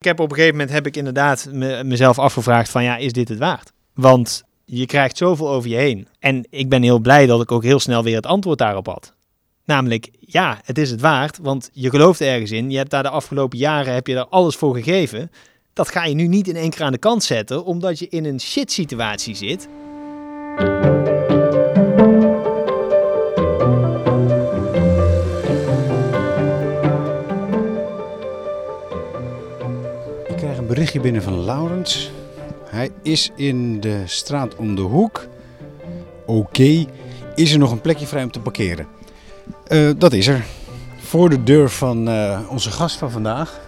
Ik heb op een gegeven moment heb ik inderdaad me- mezelf afgevraagd van ja, is dit het waard? Want je krijgt zoveel over je heen. En ik ben heel blij dat ik ook heel snel weer het antwoord daarop had. Namelijk, ja, het is het waard, want je gelooft ergens in. Je hebt daar de afgelopen jaren heb je daar alles voor gegeven. Dat ga je nu niet in één keer aan de kant zetten, omdat je in een shit situatie zit. Berichtje binnen van Laurens. Hij is in de straat om de hoek. Oké, is er nog een plekje vrij om te parkeren? Eh, dat is er. Voor de deur van eh, onze gast van vandaag.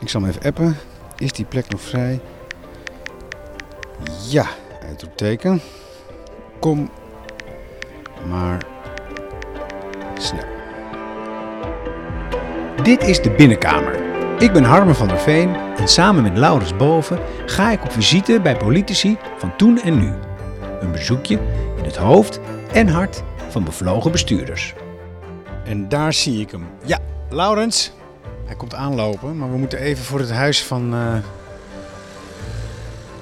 Ik zal hem even appen. Is die plek nog vrij? Ja, uitroepteken. Kom maar snel. Dit is de binnenkamer. Ik ben Harmen van der Veen en samen met Laurens Boven ga ik op visite bij politici van toen en nu. Een bezoekje in het hoofd en hart van bevlogen bestuurders. En daar zie ik hem. Ja, Laurens. Hij komt aanlopen, maar we moeten even voor het huis van eh,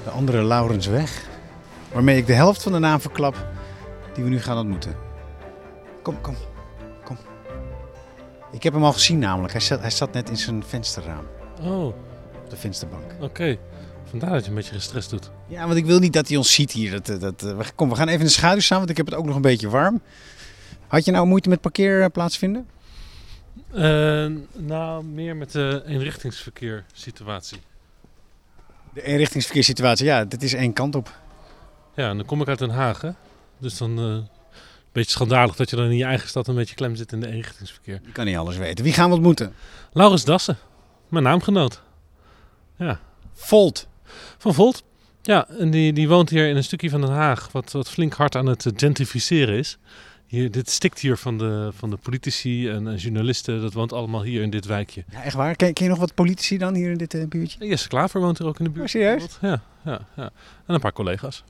de andere Laurens weg. Waarmee ik de helft van de naam verklap die we nu gaan ontmoeten. Kom, kom, kom. Ik heb hem al gezien namelijk. Hij zat, hij zat net in zijn vensterraam. Oh, Op de vensterbank. oké. Vandaar dat je een beetje gestrest doet. Ja, want ik wil niet dat hij ons ziet hier. Dat, eh, dat, eh, kom, we gaan even in de schaduw staan, want ik heb het ook nog een beetje warm. Had je nou moeite met parkeerplaats vinden? Eh, nou, meer met de eenrichtingsverkeer situatie. De eenrichtingsverkeerssituatie, ja, dit is één kant op. Ja, en dan kom ik uit Den Haag, hè. Dus dan beetje schandalig dat je dan in je eigen stad een beetje klem zit in de eenrichtingsverkeer. Je kan niet alles weten. Wie gaan we ontmoeten? Laurens Dassen, mijn naamgenoot. Ja, Volt. van Volt. Ja, en die, die woont hier in een stukje van Den Haag, wat, wat flink hard aan het eh, gentrificeren is. Hier, dit stikt hier van de, van de politici en, en journalisten, dat woont allemaal hier in dit wijkje. Ja, echt waar? Ken, ken je nog wat politici dan hier in dit eh, buurtje? Jesse Klaver woont hier ook in de buurt. Oh, serieus? Ja, ja, ja. En een paar collega's.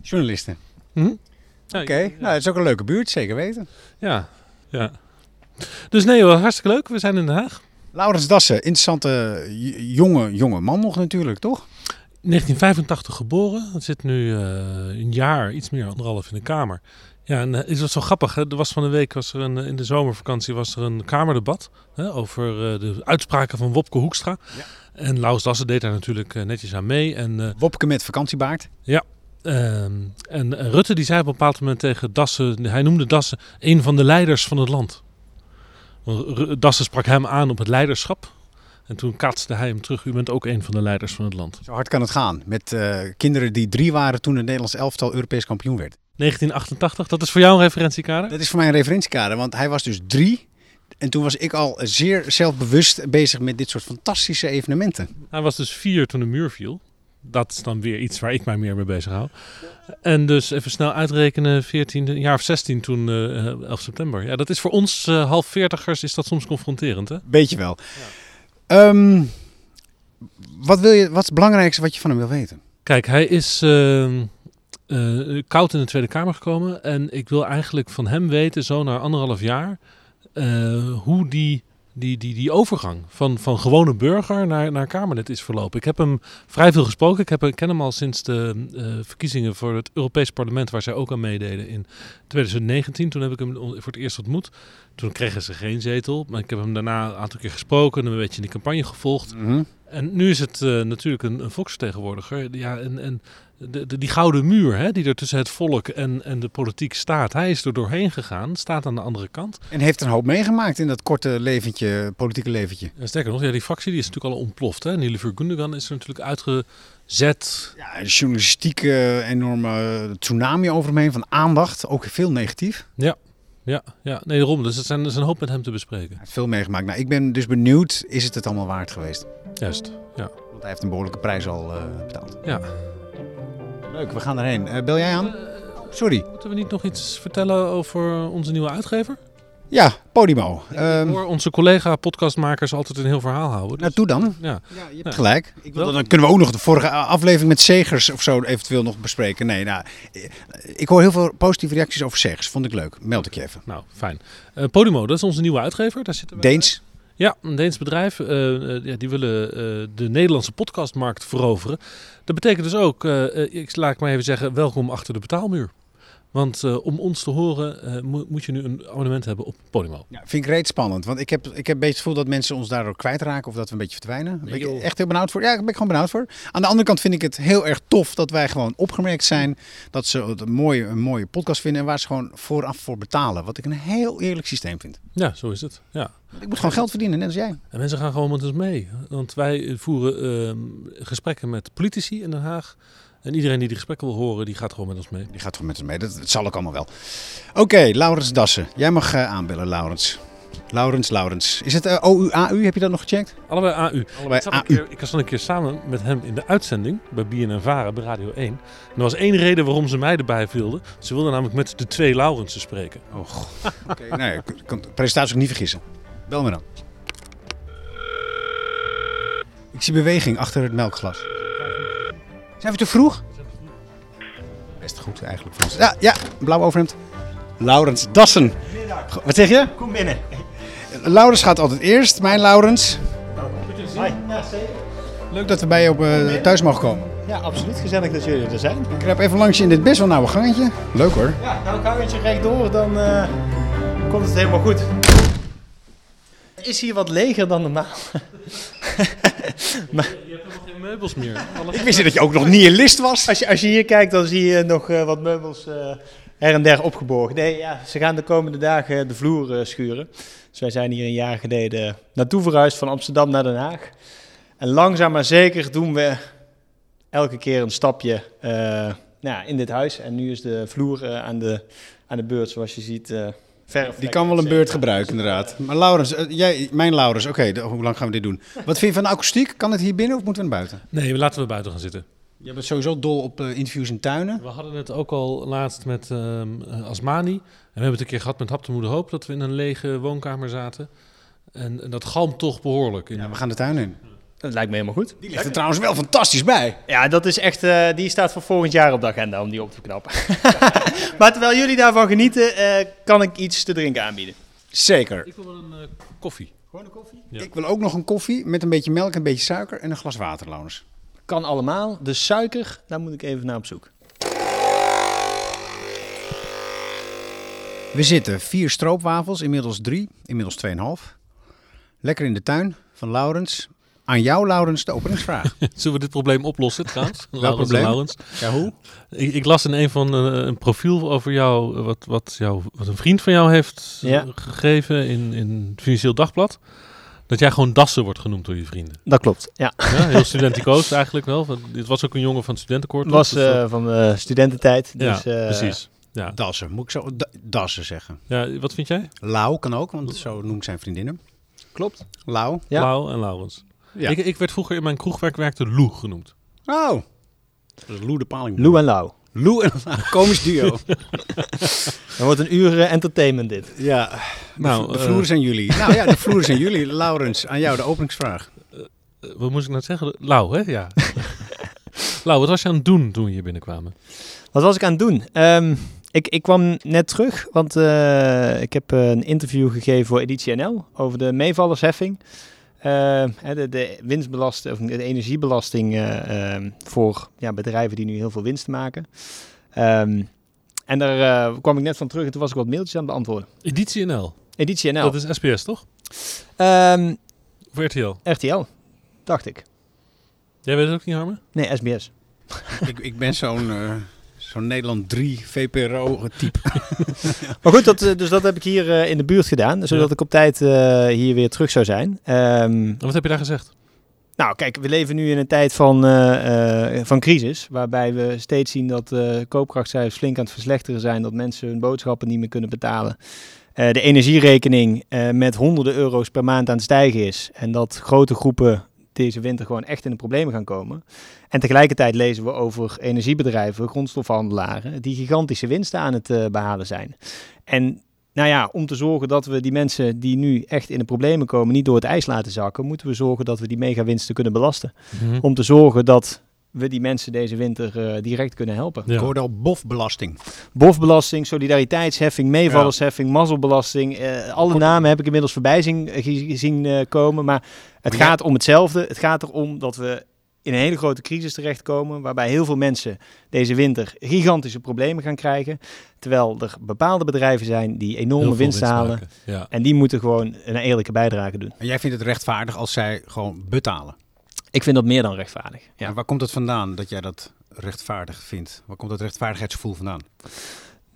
Journalisten. Hm? Oké, ja. nou, het is ook een leuke buurt, zeker weten. Ja, ja. Dus nee, wel hartstikke leuk. We zijn in Den Haag. Laurens Dassen, interessante jonge, jonge man nog natuurlijk, toch? 1985 geboren. Zit nu eh, een jaar, iets meer, anderhalf in de Kamer. Ja, en uh, is dat zo grappig. Hè? Er was van de week, was er een, in de zomervakantie, was er een Kamerdebat hè, over uh, de uitspraken van Wopke Hoekstra. Ja. En Laus Dassen deed daar natuurlijk uh, netjes aan mee. En, uh, Wopke met vakantiebaard. Ja. En Rutte die zei op een bepaald moment tegen Dassen, hij noemde Dassen een van de leiders van het land. Dassen sprak hem aan op het leiderschap. En toen kaatste hij hem terug. U bent ook een van de leiders van het land. Zo hard kan het gaan. Met uh, kinderen die drie waren toen het Nederlands elftal Europees kampioen werd. 1988, dat is voor jou een referentiekader? Dat is voor mij een referentiekader, want hij was dus drie. En toen was ik al zeer zelfbewust bezig met dit soort fantastische evenementen. Hij was dus vier toen de muur viel. Dat is dan weer iets waar ik mij meer mee bezig hou. En dus even snel uitrekenen, 14, jaar of 16 toen, uh, 11 september. Ja, dat is voor ons uh, half veertigers is dat soms confronterend, hè? Beetje wel. Ja. Um, wat, wil je, wat is het belangrijkste wat je van hem wil weten? Kijk, hij is uh, uh, koud in de Tweede Kamer gekomen. En ik wil eigenlijk van hem weten, zo na anderhalf jaar, hoe die, die, die, die overgang van, van gewone burger naar, naar Kamerlid is verlopen. Ik heb hem vrij veel gesproken. Ik, heb, ken hem al sinds de uh, verkiezingen voor het Europees Parlement, waar zij ook aan meededen in 2019. Toen heb ik hem voor het eerst ontmoet. Toen kregen ze geen zetel, maar ik heb hem daarna een aantal keer gesproken en een beetje in die campagne gevolgd. Mm -hmm. En nu is het uh, natuurlijk een, een volksvertegenwoordiger. Ja, en, en de, de, die gouden muur hè, die er tussen het volk en, en de politiek staat. Hij is er doorheen gegaan, staat aan de andere kant. En heeft een hoop meegemaakt in dat korte leventje, politieke leventje. Ja, sterker nog, ja, die fractie die is natuurlijk al ontploft. Hè. Nilüfer Gundogan is er natuurlijk uitgezet. Ja, een journalistieke enorme tsunami over hem heen van aandacht. Ook veel negatief. Ja, ja, ja, nee, daarom. Dus het zijn, er is een hoop met hem te bespreken. Hij veel meegemaakt. Nou, ik ben dus benieuwd, is het het allemaal waard geweest? Juist, ja. Want hij heeft een behoorlijke prijs al uh, betaald. Ja. Leuk, we gaan erheen. Uh, bel jij aan? Sorry. Moeten we niet nog iets vertellen over onze nieuwe uitgever? Ja, Podimo. Ik um, hoor onze collega-podcastmakers altijd een heel verhaal houden. Dus... Nou, doe dan. Ja, ja je hebt ja. gelijk. Ik wil, dan kunnen we ook nog de vorige aflevering met Segers of zo eventueel nog bespreken. Nee, nou, ik hoor heel veel positieve reacties over Segers. Vond ik leuk. Meld ik je even. Nou, fijn. Uh, Podimo, dat is onze nieuwe uitgever. Daar zitten we Deens. Ja, een Deens bedrijf. eh, eh, ja, die willen eh, de Nederlandse podcastmarkt veroveren. Dat betekent dus ook, eh, eh, ik laat ik maar even zeggen, welkom achter de betaalmuur. Want eh, om ons te horen eh, mo- moet je nu een abonnement hebben op Podimo. Ja, vind ik reet spannend. Want ik heb, ik heb een beetje het gevoel dat mensen ons daardoor kwijtraken. Of dat we een beetje verdwijnen. Daar ben ik echt heel benauwd voor. Ja, daar ben ik gewoon benauwd voor. Aan de andere kant vind ik het heel erg tof dat wij gewoon opgemerkt zijn. Dat ze het een mooie, een mooie podcast vinden. En waar ze gewoon vooraf voor betalen. Wat ik een heel eerlijk systeem vind. Ja, zo is het. Ja. Ik moet gewoon geld verdienen, net als jij. En mensen gaan gewoon met ons mee. Want wij voeren ehm, gesprekken met politici in Den Haag. En iedereen die die gesprekken wil horen, die gaat gewoon met ons mee. Die gaat gewoon met ons mee. Dat, dat zal ook allemaal wel. Oké, Laurens Dassen. Jij mag eh, aanbellen, Laurens. Laurens, Laurens. Is het eh, OU-AU? Heb je dat nog gecheckt? Allebei AU. Allebei Ik zat, een AU. keer, ik was een keer samen met hem in de uitzending bij BNN Vara bij Radio 1. En er was één reden waarom ze mij erbij wilden. Ze wilden namelijk met de twee Laurensen spreken. Oh, god. Oké, nee, ik kan de presentatie ook niet vergissen. Bel me dan. Ik zie beweging achter het melkglas. Zijn we te vroeg? Best goed eigenlijk voor ons. Ja, ja, blauw overhemd. Laurens Dassen. Wat zeg je? Kom binnen. Laurens gaat altijd eerst. Mijn Laurens. Hi. Ja, zeker. Leuk dat we bij je op, eh, thuis mogen komen. Ja, absoluut. Gezellig dat jullie er zijn. Ik kruip even langs je in dit best wel nauwe gangetje. Leuk hoor. Ja, nou een gangetje rechtdoor, dan eh, komt het helemaal goed. Is hier wat leger dan normaal. Geen meubels meer. Ik wist niet dat je ook nog niet in list was. Als je, als je hier kijkt, dan zie je nog eh, wat meubels eh, her en der opgeborgen. Nee, ja, ze gaan de komende dagen de vloer eh, schuren. Dus wij zijn hier een jaar geleden naartoe verhuisd van Amsterdam naar Den Haag. En langzaam maar zeker doen we elke keer een stapje eh, nou, ja, in dit huis. En nu is de vloer eh, aan, de, aan de beurt, zoals je ziet. eh verf. Die kan wel een beurt gebruiken, inderdaad. Maar Laurens, eh, jij, mijn Laurens, oké, hoe lang gaan we dit doen? Wat vind je van de akoestiek? Kan het hier binnen of moeten we naar buiten? Nee, laten we buiten gaan zitten. Je bent sowieso dol op eh, interviews in tuinen. We hadden het ook al laatst met ehm, eh, Asmani. En we hebben het een keer gehad met Hap de Moeder Hoop. Dat we in een lege woonkamer zaten. En, en dat galmt toch behoorlijk. In, Ja, we gaan de tuin in. Dat lijkt me helemaal goed. Die ligt er trouwens wel fantastisch bij. Ja, dat is echt, eh, die staat voor volgend jaar op de agenda om die op te knappen. maar terwijl jullie daarvan genieten, eh, kan ik iets te drinken aanbieden. Zeker. Ik wil wel een eh, koffie. Gewoon een koffie? Ja. Ik wil ook nog een koffie met een beetje melk, een beetje suiker en een glas water, Laurens. Kan allemaal. De suiker, daar moet ik even naar op zoek. We zitten vier stroopwafels, inmiddels drie, inmiddels tweeënhalf. Lekker in de tuin van Laurens. Aan jou, Laurens, de openingsvraag. Zullen we dit probleem oplossen trouwens? Laurens probleem? Laurens. ja, hoe? Ik, ik las in een van eh, een profiel over jou, eh, wat, wat, jou, wat een vriend van jou heeft eh, Ja. gegeven in, in het Financieel Dagblad. Dat jij gewoon Dassen wordt genoemd door je vrienden. Dat klopt, ja. Ja, heel studenticoos eigenlijk wel. Dit was ook een jongen van het studentenkoord. Was? Dus van de studententijd. ja, Dus, eh, precies. Ja. Dassen, moet ik zo da- dassen zeggen. ja, wat vind jij? Lau kan ook, want zo noemt zijn vriendinnen. Klopt. Lau. Ja. Lau en Laurens. Ja. Ik, ik werd vroeger in mijn kroegwerk werkte Lou genoemd. Oh. Lou de Paling. Lou en Lau. Lou en Lau. Komisch duo. Dat wordt een uur eh, entertainment dit. ja. Nou, de, de eh, vloer zijn jullie. Nou ja, de vloer zijn jullie. Laurens, aan jou de openingsvraag. Eh, wat moest ik nou zeggen? Lau, hè? Ja. Lau, wat was je aan het doen toen we hier binnenkwamen? Wat was ik aan het doen? Ehm, ik, ik kwam net terug, want eh, ik heb een interview gegeven voor Editie NL over de meevallersheffing. Eh, hè, de, de winstbelasting, of de energiebelasting eh, ehm, voor ja, bedrijven die nu heel veel winst maken. Ehm, en daar eh, kwam ik net van terug en toen was ik wat mailtjes aan het beantwoorden. Editie NL. Editie NL. Dat is SBS, toch? Ehm, Of RTL? RTL, dacht ik. Jij weet het ook niet, Harmen? Nee, SBS. ik, ik ben zo'n eh, zo'n Nederland 3 VPRO-type. Maar goed, dat, eh, dus dat heb ik hier eh, in de buurt gedaan, zodat Ja. ik op tijd eh, hier weer terug zou zijn. Ehm, wat heb je daar gezegd? Nou, kijk, we leven nu in een tijd van, eh, eh, van crisis, waarbij we steeds zien dat eh koopkrachtcijfers flink aan het verslechteren zijn, dat mensen hun boodschappen niet meer kunnen betalen. Eh, de energierekening eh, met honderden euro's per maand aan het stijgen is en dat grote groepen deze winter gewoon echt in de problemen gaan komen. En tegelijkertijd lezen we over energiebedrijven, grondstofhandelaren, die gigantische winsten aan het eh, behalen zijn. En nou ja, om te zorgen dat we die mensen die nu echt in de problemen komen niet door het ijs laten zakken, moeten we zorgen dat we die megawinsten kunnen belasten. Mhm. Om te zorgen dat we die mensen deze winter eh, direct kunnen helpen. Ja. Ik hoorde al bofbelasting. Bofbelasting, solidariteitsheffing, meevallersheffing, mazzelbelasting. eh, alle namen heb ik inmiddels voorbij zien, ge- zien eh, komen. Maar het gaat om hetzelfde. Het gaat erom dat we in een hele grote crisis terechtkomen. Waarbij heel veel mensen deze winter gigantische problemen gaan krijgen. Terwijl er bepaalde bedrijven zijn die enorme winst halen. Ja. En die moeten gewoon een eerlijke bijdrage doen. En jij vindt het rechtvaardig als zij gewoon betalen. Ik vind dat meer dan rechtvaardig. Ja. En waar komt het vandaan dat jij dat rechtvaardig vindt? Waar komt dat rechtvaardigheidsgevoel vandaan?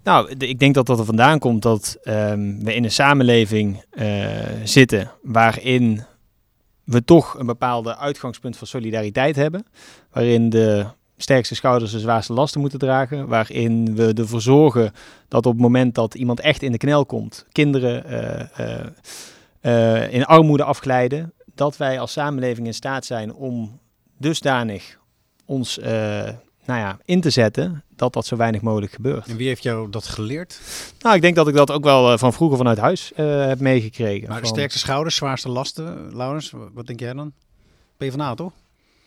Nou, ik denk dat dat er vandaan komt dat ehm, we in een samenleving eh, zitten waarin we toch een bepaalde uitgangspunt van solidariteit hebben. Waarin de sterkste schouders de zwaarste lasten moeten dragen. Waarin we ervoor zorgen dat op het moment dat iemand echt in de knel komt, kinderen eh, eh, eh, in armoede afglijden, dat wij als samenleving in staat zijn om dusdanig ons nou ja, in te zetten dat dat zo weinig mogelijk gebeurt. En wie heeft jou dat geleerd? Nou, ik denk dat ik dat ook wel eh, van vroeger vanuit huis eh, heb meegekregen. Maar de Van- sterkste schouders, zwaarste lasten, Laurens, wa- wat denk jij dan? PvdA toch?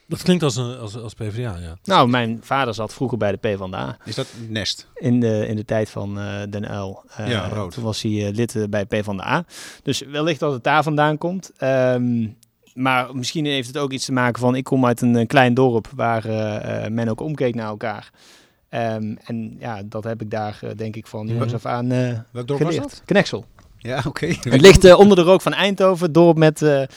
Dat klinkt als, een, als, als PvdA, ja. Nou, mijn vader zat vroeger bij de PvdA Is dat Nest? in de, in de tijd van eh, Den Uil. Eh, Ja, rood. Toen was hij lid bij PvdA. Dus wellicht dat het daar vandaan komt. Ehm, maar misschien heeft het ook iets te maken van... ik kom uit een, eh, klein dorp waar eh, eh, men ook omkeek naar elkaar. Ehm, en ja, dat heb ik daar denk ik van jongens af aan eh Welk dorp was geleerd. dat? Knexel. Ja, oké. Het ligt onder de rook van Eindhoven, het dorp met eh, eh,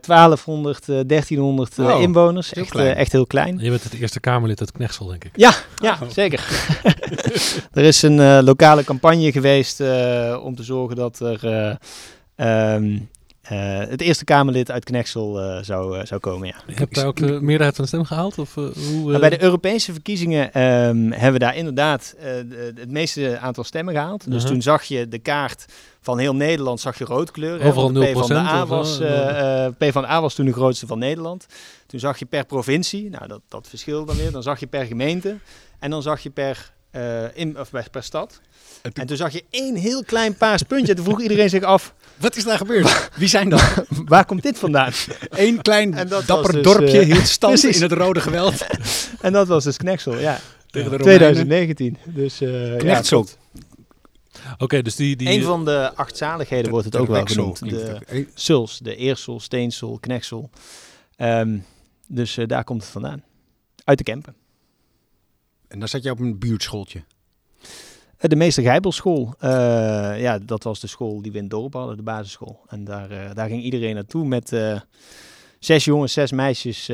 1200, eh, 1300 eh, Oh, inwoners. heel Echt, klein. echt heel klein. Je bent het eerste Kamerlid uit Knechtsel, denk ik. Ja, ja zeker. er is een eh, lokale campagne geweest eh, om te zorgen dat er eh, eh, het eerste Kamerlid uit Knexel eh, zou, eh, zou komen. Ja. Je hebt daar ook de meerderheid van de stem gehaald? Of, hoe, Maar bij de Europese verkiezingen ehm, hebben we daar inderdaad de- het meeste aantal stemmen gehaald. Dus toen zag je de kaart van heel Nederland, zag je rood kleur. hè, Overal de 0% PvdA of, was, eh, eh, PvdA was toen de grootste van Nederland. Toen zag je per provincie, nou dat, dat verschilde dan weer. Dan zag je per gemeente en dan zag je per, eh, in, of per, per stad. En toen- En toen zag je één heel klein paars puntje. En toen vroeg iedereen zich af, Wat is daar gebeurd? Wie zijn dat? waar komt dit vandaan? Eén klein dapper dus, dorpje eh, hield stand precies. in het rode geweld En dat was dus Knexel, ja. tegen de Romeinen. 2019. Dus, eh ja, Knechtsel. Oké, dus die... die Een van de acht zaligheden wordt het ook wel Knechtsel genoemd. De Suls, de Eersel, Steensel, Knexel. Ehm, dus daar komt het vandaan. Uit de Kempen. En dan zat je op een buurtschooltje. Eh, de Meester Gijbelschool. eh, ja, dat was de school die we in het dorp hadden, de basisschool. En daar, eh, daar ging iedereen naartoe met zes jongens, zes meisjes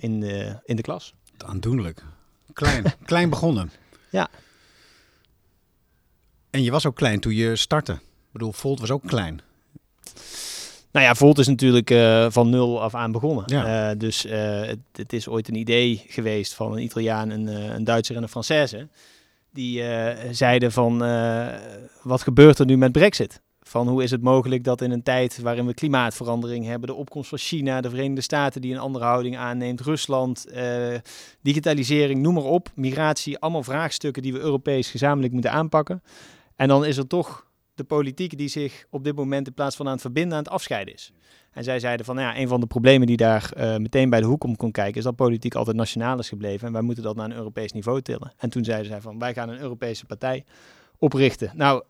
in, de, in de klas. Aandoenlijk. Klein, klein begonnen. Ja. En je was ook klein toen je startte. Ik bedoel, Volt was ook klein. Nou ja, Volt is natuurlijk eh, van nul af aan begonnen. Ja. Eh, dus eh, het, het is ooit een idee geweest van een Italiaan, een, een Duitser en een Française. Die zeiden van, wat gebeurt er nu met Brexit? Van hoe is het mogelijk dat in een tijd waarin we klimaatverandering hebben, de opkomst van China, de Verenigde Staten die een andere houding aanneemt, Rusland, digitalisering, noem maar op, migratie, allemaal vraagstukken die we Europees gezamenlijk moeten aanpakken. En dan is er toch de politiek die zich op dit moment in plaats van aan het verbinden aan het afscheiden is. En zij zeiden van, nou ja, een van de problemen die daar eh, meteen bij de hoek om kon kijken, is dat politiek altijd nationaal is gebleven en wij moeten dat naar een Europees niveau tillen. En toen zeiden zij van, wij gaan een Europese partij oprichten. Nou,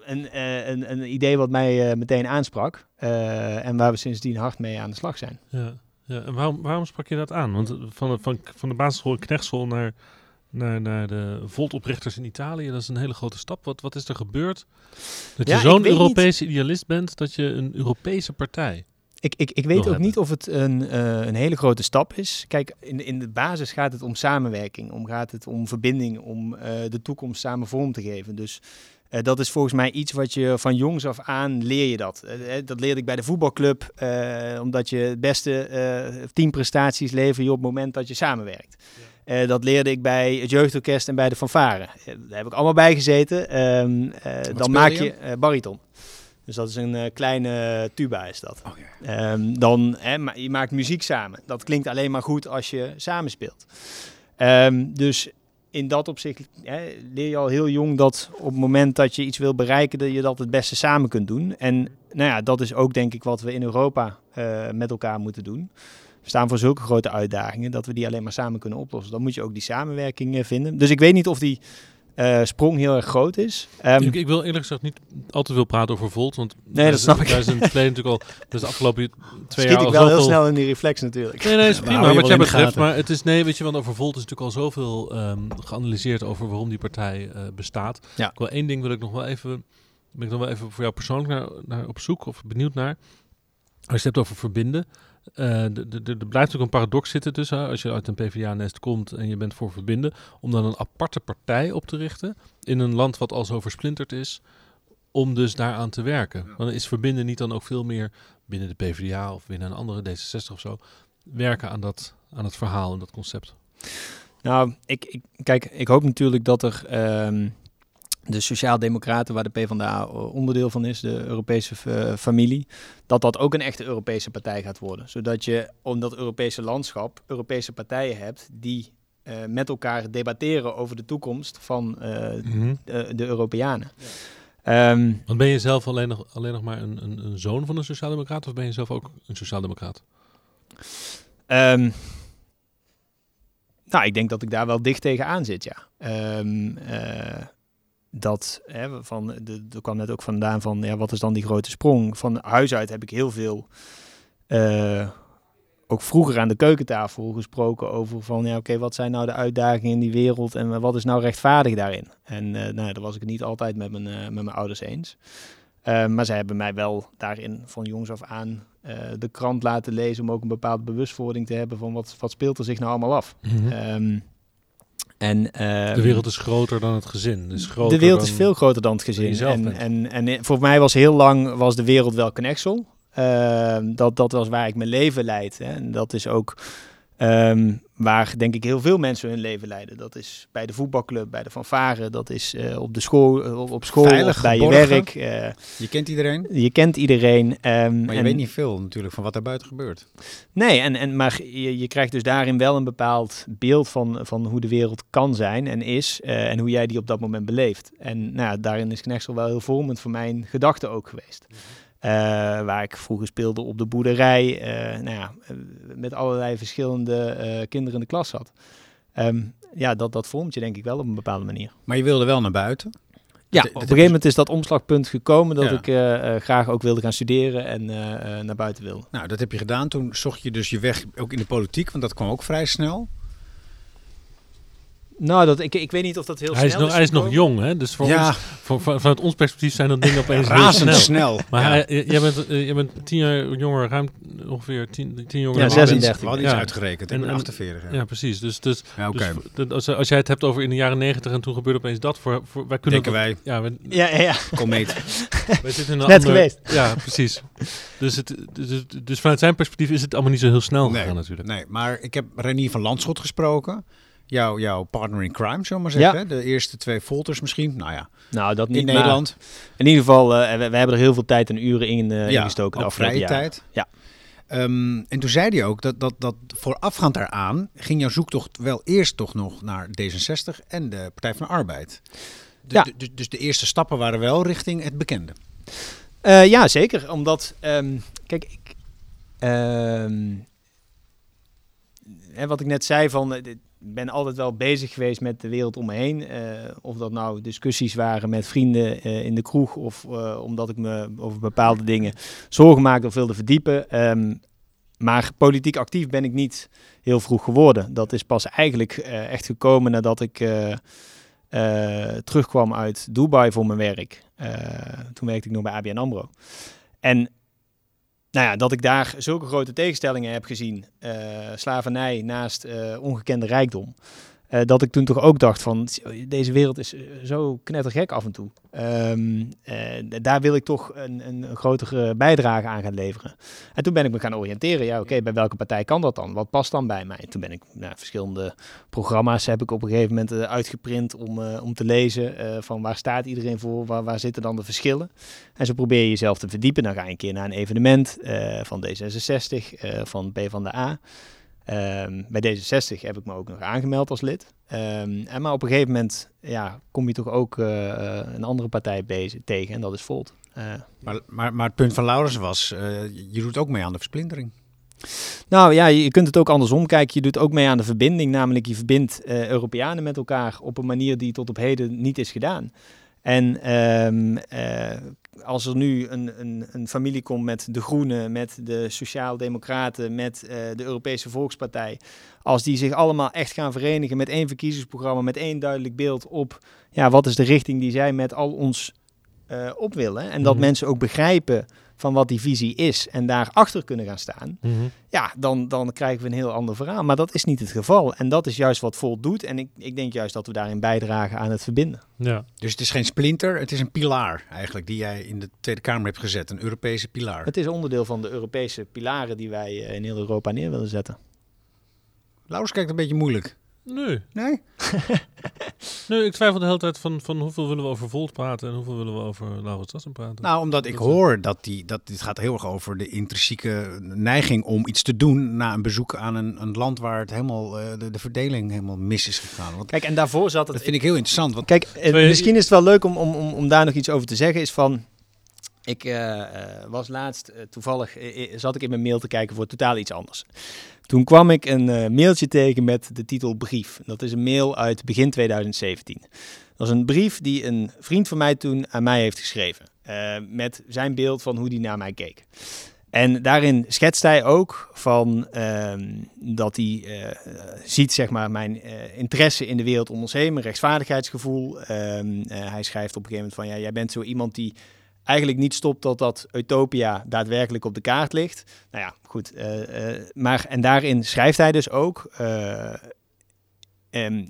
een, eh, een, een idee wat mij eh, meteen aansprak en waar we sindsdien hard mee aan de slag zijn. Ja, ja. En waarom, waarom sprak je dat aan? Want van van, van de basisschool in Knechtsel naar, naar, naar de Volt-oprichters in Italië, dat is een hele grote stap. Wat, wat is er gebeurd? Dat Ja, je zo'n niet. Europese idealist bent, dat je een Europese partij... Ik, ik, ik weet ook hebben. niet of het een, eh, een hele grote stap is. Kijk, in, de- in de basis gaat het om samenwerking, om, gaat het om verbinding, om eh, de toekomst samen vorm te geven. Dus eh, dat is volgens mij iets wat je van jongs af aan leer je dat. Dat leerde ik bij de voetbalclub, omdat je het beste teamprestaties lever je op het moment dat je samenwerkt. Eh, dat leerde ik bij het jeugdorkest en bij de fanfare. Eh, daar heb ik allemaal bij gezeten. Ehm, eh, dan maak je? je bariton. Dus dat is een kleine tuba is dat. Oh. Ehm, dan, hè, ma- je maakt muziek samen. Dat klinkt alleen maar goed als je samenspeelt. Ehm, dus in dat opzicht hè, leer je al heel jong dat op het moment dat je iets wil bereiken, dat je dat het beste samen kunt doen. En nou ja, dat is ook denk ik wat we in Europa met elkaar moeten doen. Staan voor zulke grote uitdagingen dat we die alleen maar samen kunnen oplossen. Dan moet je ook die samenwerking eh, vinden. Dus ik weet niet of die eh, sprong heel erg groot is. Ehm, ik, ik wil eerlijk gezegd niet altijd veel praten over Volt, want Nee, dat snap ik. Daar is in het verleden natuurlijk al, dus de afgelopen twee schiet jaar ik al wel heel snel in die reflex natuurlijk. Nee, nee, is prima wat jij betreft. Maar het is, nee, weet je, want over Volt is natuurlijk al zoveel ehm, geanalyseerd over waarom die partij eh, bestaat. Ja. Ik wil één ding wil ik nog wel even, ben ik nog wel even voor jou persoonlijk naar, naar op zoek of benieuwd naar. Als je het hebt over verbinden. Eh, de- de- de- er blijft natuurlijk een paradox zitten tussen, als je uit een PvdA-nest komt en je bent voor verbinden, om dan een aparte partij op te richten in een land wat al zo versplinterd is, om dus daaraan te werken. Want is verbinden niet dan ook veel meer binnen de PvdA of binnen een andere D66 of zo, werken aan dat, aan het verhaal en dat concept. Nou, ik, ik, kijk, ik hoop natuurlijk dat er ehm, de Sociaaldemocraten, waar de PvdA onderdeel van is, de Europese eh, familie, dat dat ook een echte Europese partij gaat worden. Zodat je om dat Europese landschap Europese partijen hebt die eh, met elkaar debatteren over de toekomst van eh, de, de Europeanen. Ehm, Want ben je zelf alleen nog, alleen nog maar een, een, een zoon van een sociaaldemocraat of ben je zelf ook een sociaaldemocraat? Ehm, nou, ik denk dat ik daar wel dicht tegenaan zit, ja. Ehm, eh, dat, hè, van, de, er kwam net ook vandaan van, ja, wat is dan die grote sprong? Van huis uit heb ik heel veel, eh, ook vroeger aan de keukentafel gesproken over van, ja, oké, wat zijn nou de uitdagingen in die wereld en wat is nou rechtvaardig daarin? En eh, nou, daar was ik niet altijd met mijn, eh, met mijn ouders eens. Eh, maar zij hebben mij wel daarin van jongs af aan eh, de krant laten lezen om ook een bepaalde bewustwording te hebben van wat, wat speelt er zich nou allemaal af. Ehm, en, ehm, de wereld is groter dan het gezin. Dus groter de wereld is veel groter dan het gezin. En, en, en voor mij was heel lang was de wereld wel Knexel. Ehm, dat, dat was waar ik mijn leven leid. Hè. En dat is ook ehm, waar denk ik heel veel mensen hun leven leiden. Dat is bij de voetbalclub, bij de fanfare. Dat is eh, op de school, eh, op- school Veilig, bij geborgen. je werk. eh, Je kent iedereen, je kent iedereen. ehm, maar je en- weet niet veel natuurlijk van wat daar buiten gebeurt. Nee, en, en, maar je, je krijgt dus daarin wel een bepaald beeld van, van hoe de wereld kan zijn en is. en hoe jij die op dat moment beleeft. En nou, daarin is Knexel wel heel vormend voor mijn gedachten ook geweest. Eh, waar ik vroeger speelde op de boerderij. eh, nou ja, eh, met allerlei verschillende eh, kinderen in de klas zat. Ehm, ja, dat, dat vormt je denk ik wel op een bepaalde manier. Maar je wilde wel naar buiten. Ja, op een gegeven moment is dat omslagpunt gekomen dat Ja. ik eh, eh, graag ook wilde gaan studeren en eh, eh, naar buiten wilde. Nou, dat heb je gedaan. Toen zocht je dus je weg ook in de politiek, want dat kwam ook vrij snel. Nou, dat, ik, ik weet niet of dat heel Hij is, snel nog, hij is nog jong, hè? Dus voor ja, ons, voor, van- vanuit ons perspectief zijn dat dingen opeens heel snel. razendsnel. Maar ja. hij, j- jij, bent, eh, jij bent tien jaar jonger, ruim ongeveer tien, tien jonger Ja, dan ik ben. 36. We hadden iets Ja. uitgerekend. En- en- 48. Ja, Ja, precies. Dus, dus, Ja, oké. dus als, als jij het hebt over in de jaren negentig en toen gebeurde opeens dat, voor, voor, wij kunnen Denken wij, Ja, wij, Ja, ja, komeet. wij zitten in een Net ander- geweest. Ja, precies. Dus, het, dus, dus vanuit zijn perspectief is het allemaal niet zo heel snel Nee, gegaan natuurlijk. Nee, maar ik heb Renier van Landschot gesproken. Jouw, jouw partner in crime, zullen we maar zeggen. Ja. De eerste twee folters misschien. Nou ja, Nou, dat niet. in Nederland. In ieder geval, eh, we, we hebben er heel veel tijd en uren in, ja, de ook afgelopen vrije jaren. tijd. Ja. Ehm, en toen zei hij ook dat, dat, dat voorafgaand daaraan ging jouw zoektocht wel eerst toch nog naar D66 en de Partij van de Arbeid. De- Ja. de- de- dus de eerste stappen waren wel richting het bekende. Eh, ja, zeker. Omdat, ehm, kijk, ik, ehm, en wat ik net zei van, dit- ben altijd wel bezig geweest met de wereld om me heen. Eh, of dat nou discussies waren met vrienden eh, in de kroeg of eh, omdat ik me over bepaalde dingen zorgen maakte of wilde verdiepen. Ehm, maar politiek actief ben ik niet heel vroeg geworden. Dat is pas eigenlijk echt gekomen nadat ik terugkwam uit Dubai voor mijn werk. Toen werkte ik nog bij ABN AMRO. En nou ja, dat ik daar zulke grote tegenstellingen heb gezien, eh, slavernij naast eh, ongekende rijkdom, eh, dat ik toen toch ook dacht van, deze wereld is eh, zo knettergek af en toe. Ehm, eh, daar wil ik toch een, een, grotere bijdrage aan gaan leveren. En toen ben ik me gaan oriënteren. Ja, oké, bij welke partij kan dat dan? Wat past dan bij mij? Toen ben ik nou, verschillende programma's heb ik op een gegeven moment uitgeprint om, om te lezen van waar staat iedereen voor, waar, waar zitten dan de verschillen. En zo probeer je jezelf te verdiepen. Dan ga je een keer naar een evenement van D66, eh van PvdA. Ehm bij D66 heb ik me ook nog aangemeld als lid. Ehm, en maar op een gegeven moment ja, kom je toch ook eh, eh, een andere partij bezig, tegen en dat is Volt. Eh, Maar, maar, maar het punt van Laurens was, je doet ook mee aan de versplintering. Nou ja, je kunt het ook andersom kijken. Je doet ook mee aan de verbinding, namelijk je verbindt Europeanen met elkaar op een manier die tot op heden niet is gedaan. En ehm, eh, als er nu een, een, een, familie komt met de Groenen, met de Sociaal-Democraten, met eh, de Europese Volkspartij, als die zich allemaal echt gaan verenigen met één verkiezingsprogramma, met één duidelijk beeld op ja, wat is de richting die zij met al ons uh, op willen. En dat Mhm. mensen ook begrijpen van wat die visie is en daarachter kunnen gaan staan, Mhm. ja, dan, dan krijgen we een heel ander verhaal. Maar dat is niet het geval. En dat is juist wat Volt doet. En ik, ik denk juist dat we daarin bijdragen aan het verbinden. Ja. Dus het is geen splinter, het is een pilaar eigenlijk die jij in de Tweede Kamer hebt gezet. Een Europese pilaar. Het is onderdeel van de Europese pilaren die wij eh, in heel Europa neer willen zetten. Laurens kijkt een beetje moeilijk. Nee. Nee? nee, ik twijfel de hele tijd van, van hoeveel willen we over Volt praten en hoeveel willen we over Laurens Tassen praten. Nou, omdat ik Dat hoor dat, die, dat dit gaat heel erg over de intrinsieke neiging om iets te doen na een bezoek aan een, een land waar het helemaal, eh, de, de verdeling helemaal mis is gegaan. Want Kijk, en daarvoor zat het... dat vind ik heel interessant. Want Kijk, eh, misschien is het wel leuk om, om, om, om daar nog iets over te zeggen. Is van, ik eh, eh, was laatst toevallig, zat ik in mijn mail te kijken voor totaal iets anders. Toen kwam ik een eh, mailtje tegen met de titel Brief. Dat is een mail uit begin 2017. Dat is een brief die een vriend van mij toen aan mij heeft geschreven. eh, met zijn beeld van hoe hij naar mij keek. En daarin schetst hij ook van ehm, dat hij eh, ziet zeg maar, mijn interesse in de wereld om ons heen, mijn rechtsvaardigheidsgevoel. Ehm, eh, hij schrijft op een gegeven moment van ja, jij bent zo iemand die eigenlijk niet stopt totdat Utopia daadwerkelijk op de kaart ligt. Nou ja, goed. eh, eh, maar en daarin schrijft hij dus ook. ehm,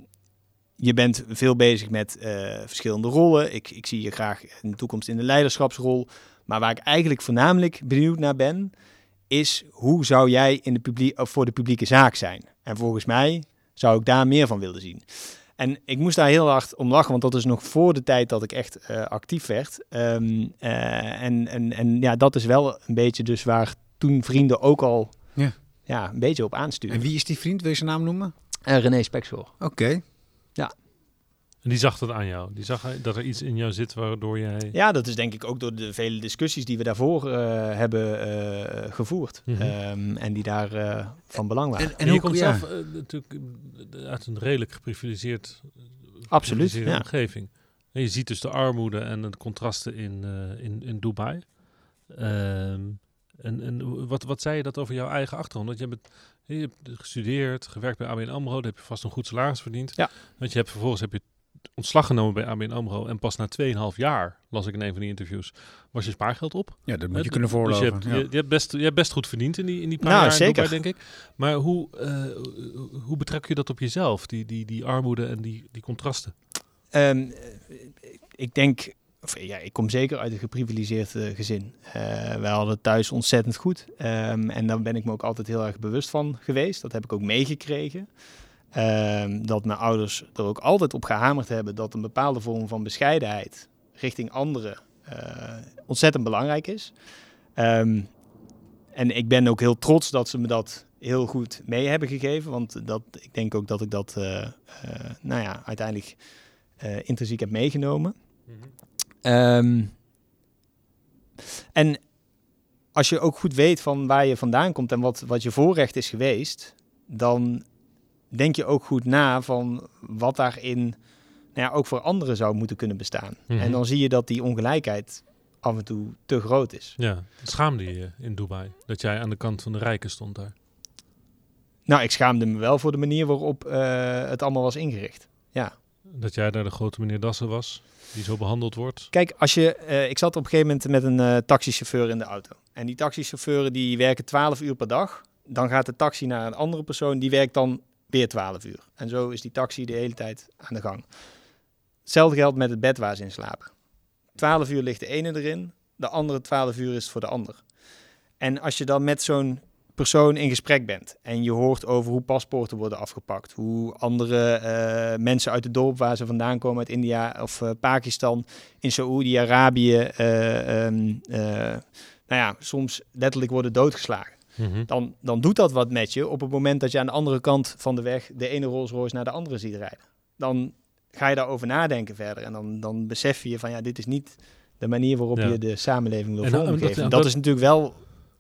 je bent veel bezig met verschillende rollen. Ik, ik zie je graag in de toekomst in de leiderschapsrol. Maar waar ik eigenlijk voornamelijk benieuwd naar ben, is hoe zou jij in de voor de publieke zaak zijn? En volgens mij zou ik daar meer van willen zien. En ik moest daar heel hard om lachen, want dat is nog voor de tijd dat ik echt actief werd. Ehm, eh, en, en, en ja, dat is wel een beetje dus waar toen vrienden ook al Ja. Ja, een beetje op aansturen. en wie is die vriend? Wil je zijn naam noemen? Eh, René Speksel. Oké. En die zag dat aan jou. Die zag dat er iets in jou zit waardoor jij... Ja, dat is denk ik ook door de vele discussies die we daarvoor eh, hebben eh, gevoerd. Mhm. Ehm, en die daar eh, van belang waren. En, En, je komt ja. zelf natuurlijk uit een redelijk geprivilegeerd, Absoluut, ja. omgeving. En je ziet dus de armoede en de contrasten in, eh, in, in Dubai. Ehm, en en wat, wat zei je dat over jouw eigen achtergrond? Want je hebt, je hebt gestudeerd, gewerkt bij ABN AMRO, daar heb je vast een goed salaris verdiend. Ja. Want je hebt vervolgens heb je ontslag genomen bij ABN AMRO en pas na 2,5 jaar, las ik in een van die interviews, was je spaargeld op. ja, dat moet je kunnen dus voorloven. je, hebt, ja. je, je hebt best, je hebt best goed verdiend in die, in die paar Nou, jaar zeker. Dubai, denk ik. Maar hoe, eh, hoe betrek je dat op jezelf, die, die, die armoede en die, die contrasten? Ehm, ik denk, ja, ik kom zeker uit een geprivilegeerd eh, gezin. Eh wij hadden thuis ontzettend goed. Ehm, en daar ben ik me ook altijd heel erg bewust van geweest. Dat heb ik ook meegekregen. Ehm, dat mijn ouders er ook altijd op gehamerd hebben dat een bepaalde vorm van bescheidenheid richting anderen eh, ontzettend belangrijk is. Ehm, en ik ben ook heel trots dat ze me dat heel goed mee hebben gegeven. Want dat, ik denk ook dat ik dat, nou ja, uiteindelijk intrinsiek heb meegenomen. Ehm, en als je ook goed weet van waar je vandaan komt en wat, wat je voorrecht is geweest, dan denk je ook goed na van wat daarin nou ja, ook voor anderen zou moeten kunnen bestaan. Mhm. En dan zie je dat die ongelijkheid af en toe te groot is. Ja, schaamde je je in Dubai dat jij aan de kant van de rijken stond daar? Nou, ik schaamde me wel voor de manier waarop eh, het allemaal was ingericht. Ja. Dat jij daar de grote meneer Dassen was, die zo behandeld wordt? Kijk, als je, eh, ik zat op een gegeven moment met een eh, taxichauffeur in de auto. En die taxichauffeuren die werken 12 uur per dag. Dan gaat de taxi naar een andere persoon, die werkt dan weer 12 uur. En zo is die taxi de hele tijd aan de gang. Hetzelfde geldt met het bed waar ze in slapen. 12 uur ligt de ene erin, de andere 12 uur is voor de ander. En als je dan met zo'n persoon in gesprek bent en je hoort over hoe paspoorten worden afgepakt, hoe andere eh, mensen uit het dorp waar ze vandaan komen, uit India of eh, Pakistan, in Saoedi-Arabië, eh, ehm, eh, nou ja, soms letterlijk worden doodgeslagen. Mhm. Dan, dan doet dat wat met je op het moment dat je aan de andere kant van de weg de ene Rolls Royce naar de andere ziet rijden. Dan ga je daarover nadenken verder en dan, dan besef je van ja, dit is niet de manier waarop Ja. je de samenleving wil En, vormgeven. dat- Dat, dat- is natuurlijk wel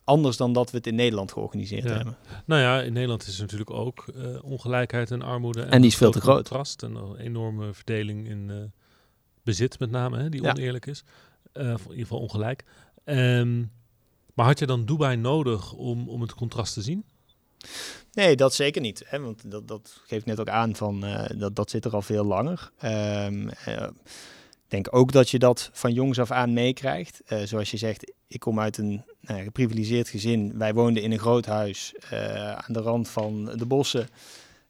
anders dan dat we het in Nederland georganiseerd Ja. hebben. Nou ja, in Nederland is er natuurlijk ook eh, ongelijkheid en armoede. En die is veel te groot. Contrast en een enorme verdeling in eh, bezit met name, hè, die Ja. oneerlijk is. Eh, in ieder geval ongelijk. Ehm, maar had je dan Dubai nodig om, om het contrast te zien? Nee, dat zeker niet. Hè? Want dat, dat geeft net ook aan van dat, dat zit er al veel langer. Ehm, eh, denk ook dat je dat van jongs af aan meekrijgt. Eh, zoals je zegt, ik kom uit een nou, geprivilegeerd gezin. Wij woonden in een groot huis eh, aan de rand van de bossen.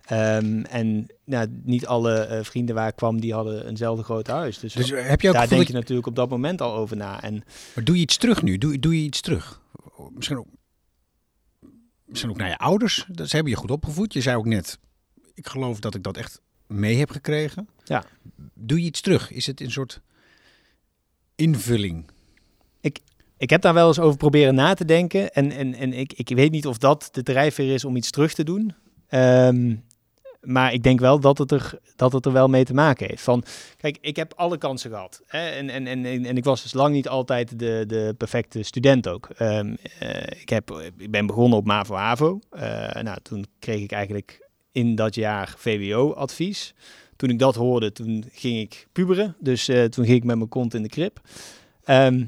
Ehm, en nou, niet alle eh, vrienden waar ik kwam, die hadden eenzelfde groot huis. Dus, Dus heb je ook daar denk dat je natuurlijk op dat moment al over na. En Maar doe je iets terug nu? Doe, doe je iets terug? Misschien ook, misschien ook naar je ouders. Dat, ze hebben je goed opgevoed. Je zei ook net, ik geloof dat ik dat echt mee heb gekregen. Ja. Doe je iets terug? Is het een soort invulling? Ik heb daar wel eens over proberen na te denken. En, en, en ik, ik weet niet of dat de drijfveer is om iets terug te doen. Ehm, maar ik denk wel dat het, er, dat het er wel mee te maken heeft. Van, kijk, ik heb alle kansen gehad. Hè? En, en, en, en en ik was dus lang niet altijd de, de perfecte student ook. Ehm, eh, ik, heb, ik ben begonnen op MAVO-HAVO. Eh, nou, toen kreeg ik eigenlijk in dat jaar VWO-advies. Toen ik dat hoorde, toen ging ik puberen. Dus eh, toen ging ik met mijn kont in de krip. Ehm,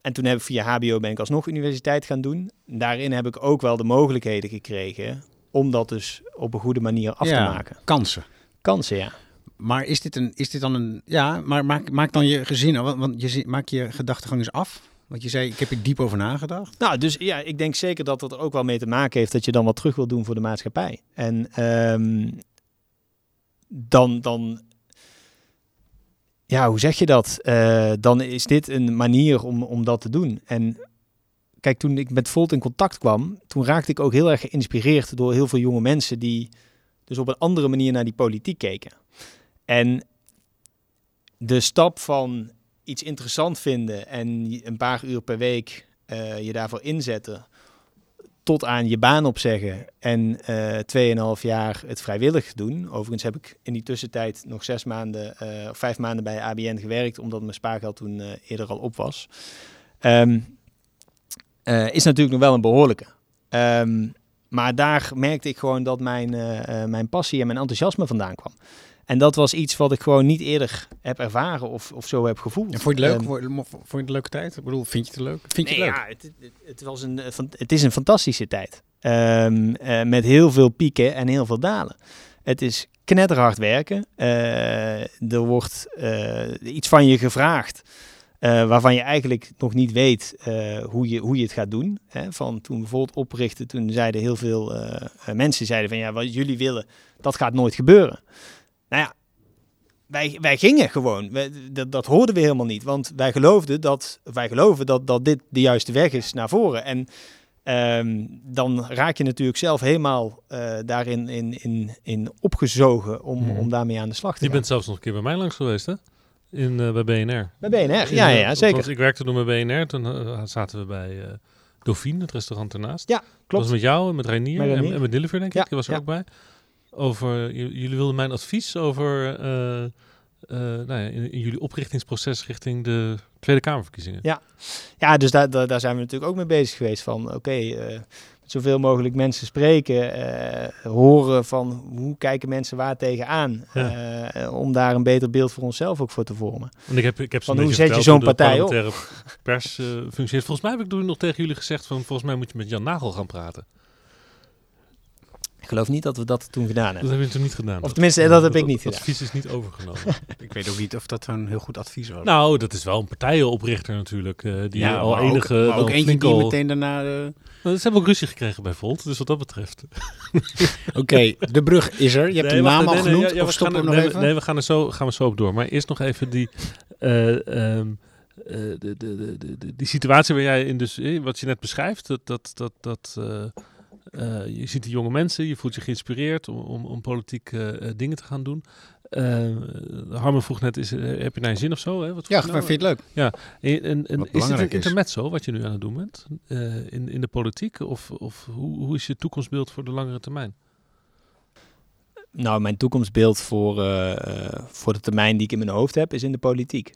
en toen heb ik via HBO ben ik alsnog universiteit gaan doen. Daarin heb ik ook wel de mogelijkheden gekregen om dat dus op een goede manier af Ja. te maken. Kansen. Kansen, ja. Maar is dit, een, is dit dan een... Ja, maar maak, maak dan je gezin... Want, want je maak je gedachtegang eens af. Want je zei, ik heb er diep over nagedacht. Nou, dus ja, ik denk zeker dat het er ook wel mee te maken heeft dat je dan wat terug wil doen voor de maatschappij. En ehm, dan, dan, ja, hoe zeg je dat? Eh, dan is dit een manier om, om dat te doen. En kijk, toen ik met Volt in contact kwam, toen raakte ik ook heel erg geïnspireerd door heel veel jonge mensen die dus op een andere manier naar die politiek keken. En de stap van iets interessant vinden en een paar uur per week eh, je daarvoor inzetten, tot aan je baan opzeggen en eh 2,5 jaar het vrijwillig doen. Overigens heb ik in die tussentijd nog zes maanden eh, of vijf maanden bij ABN gewerkt, omdat mijn spaargeld toen eerder al op was. Ehm, eh, is natuurlijk nog wel een behoorlijke. Ehm, maar daar merkte ik gewoon dat mijn, mijn passie en mijn enthousiasme vandaan kwam. En dat was iets wat ik gewoon niet eerder heb ervaren of, of zo heb gevoeld. En vond je het leuk? Vond je- het een leuke tijd? Ik bedoel, vind je het leuk? Vind je Nee, het leuk? ja, het, het, het was een, eh, het is een fantastische tijd. Ehm, eh, met heel veel pieken en heel veel dalen. Het is knetterhard werken. Eh, er wordt iets van je gevraagd. waarvan je eigenlijk nog niet weet hoe, je, hoe je het gaat doen. Hè? Van toen we bijvoorbeeld oprichten, toen zeiden heel veel mensen zeiden van ja, wat jullie willen, dat gaat nooit gebeuren. Nou ja, wij, wij gingen gewoon. Wij- dat, dat hoorden we helemaal niet. Want wij geloofden dat, wij geloven dat, dat dit de juiste weg is naar voren. En ehm, dan raak je natuurlijk zelf helemaal eh, daarin in, in, in opgezogen om, Mhm. om daarmee aan de slag te Je gaan. bent zelfs nog een keer bij mij langs geweest, hè? In, eh, bij BNR. Bij BNR, ja, ja, zeker. ik werkte toen bij BNR, toen eh, zaten we bij Dauphine, het restaurant ernaast. Ja, Dat klopt. was met jou en met Reinier, Met en, Reinier. en met Nilliver, denk ik. Ja, Die was er ja. ook bij. Over, jullie wilden mijn advies over eh, eh, nou ja, in, in jullie oprichtingsproces richting de Tweede Kamerverkiezingen. Ja. Ja, dus daar, daar, daar zijn we natuurlijk ook mee bezig geweest. Van oké, eh, met zoveel mogelijk mensen spreken, horen van hoe kijken mensen waar tegenaan. Ja. om daar een beter beeld voor onszelf ook voor te vormen. Want ik heb, ik heb Van hoe zet je zo'n partij op? pers functioneert. Volgens mij heb ik toen nog tegen jullie gezegd van volgens mij moet je met Jan Nagel gaan praten. Ik geloof niet dat we dat toen gedaan Dat hebben. heb je toen niet gedaan. Of tenminste, dat heb ik niet gedaan. advies is niet overgenomen. Ik weet ook niet of dat een heel goed advies was. nou, dat is wel een partijenoprichter natuurlijk. eh, die ja, al maar ook- enige... maar ook, eentje die al- meteen daarna... eh, Nou, ze hebben ook ruzie gekregen bij Volt, dus wat dat betreft. Oké, de brug is er. Je hebt Nee, de naam nee, al nee, genoemd. ja, ja, of we stoppen gaan we er- nog nee, even? Nee, we gaan er, zo, gaan we zo op door. Maar eerst nog even die, eh, ehm, eh, de, de, de, de, de- die situatie waar jij in dus, wat je net beschrijft, dat, dat, dat, dat eh, eh, je ziet die jonge mensen, je voelt je geïnspireerd om, om, om politiek eh, eh, dingen te gaan doen. Eh Harmen vroeg net, is, heb je naar je zin of zo? Hè? Wat Ja, maar nou? vind je het leuk? En, en, en Wat is dit belangrijk een intermezzo wat je nu aan het doen bent eh, in, in de politiek? Of, of hoe, hoe is je toekomstbeeld voor de langere termijn? Nou, mijn toekomstbeeld voor, voor de termijn die ik in mijn hoofd heb, is in de politiek.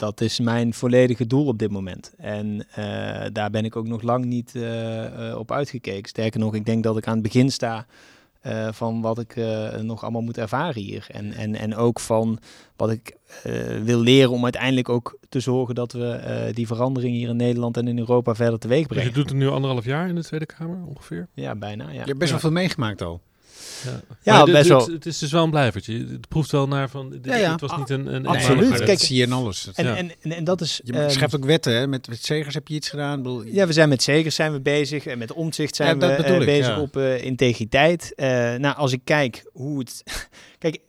Dat is mijn volledige doel op dit moment. En eh, daar ben ik ook nog lang niet eh, eh, op uitgekeken. Sterker nog, ik denk dat ik aan het begin sta eh, van wat ik eh, nog allemaal moet ervaren hier. En, en, en ook van wat ik eh, wil leren om uiteindelijk ook te zorgen dat we eh, die verandering hier in Nederland en in Europa verder teweeg Dus je brengen. doet het nu anderhalf jaar in de Tweede Kamer ongeveer? Ja, bijna. Ja, Je hebt best wel veel meegemaakt al. Ja, Ja, best dit- wel. Het is dus wel een blijvertje. Het proeft wel naar van. Dit, Ja, ja. Het was niet een. een Absoluut. Kijk, dat zie je in alles. En, Ja. en, en, en dat is... je ehm, schrijft ook wetten, hè? Met, met Zegers heb je iets gedaan. Ik bedoel, Ja, we zijn met Zegers zijn we bezig en met omzicht zijn we eh, ik, bezig ja. op eh, integriteit. Eh, nou, als ik kijk hoe het... kijk,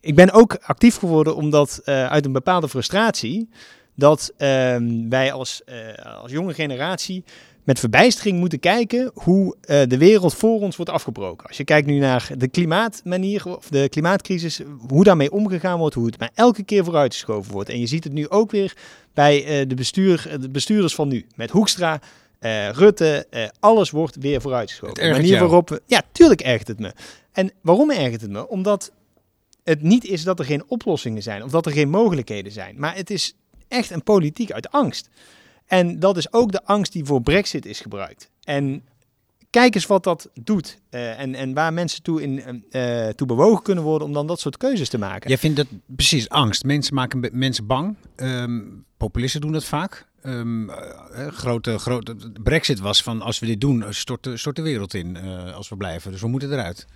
ik ben ook actief geworden omdat eh, uit een bepaalde frustratie dat ehm, wij als, eh, als jonge generatie met verbijstering moeten kijken hoe eh, de wereld voor ons wordt afgebroken. Als je kijkt nu naar de klimaatmanier of de klimaatcrisis, hoe daarmee omgegaan wordt, hoe het maar elke keer vooruitgeschoven wordt. En je ziet het nu ook weer bij eh, de, bestuur, de bestuurders van nu. Met Hoekstra, eh, Rutte, eh, alles wordt weer vooruitgeschoven. De manier waarop we, ja, tuurlijk ergert het me. En waarom ergert het me? Omdat het niet is dat er geen oplossingen zijn of dat er geen mogelijkheden zijn. Maar het is echt een politiek uit angst. En dat is ook de angst die voor Brexit is gebruikt. En kijk eens wat dat doet. eh, en, en waar mensen toe, in, eh, toe bewogen kunnen worden om dan dat soort keuzes te maken. Jij vindt dat precies angst. Mensen maken mensen bang. Ehm, populisten doen dat vaak. Ehm, eh, grote, grote, Brexit was van als we dit doen, stort de, stort de wereld in eh, als we blijven. Dus we moeten eruit.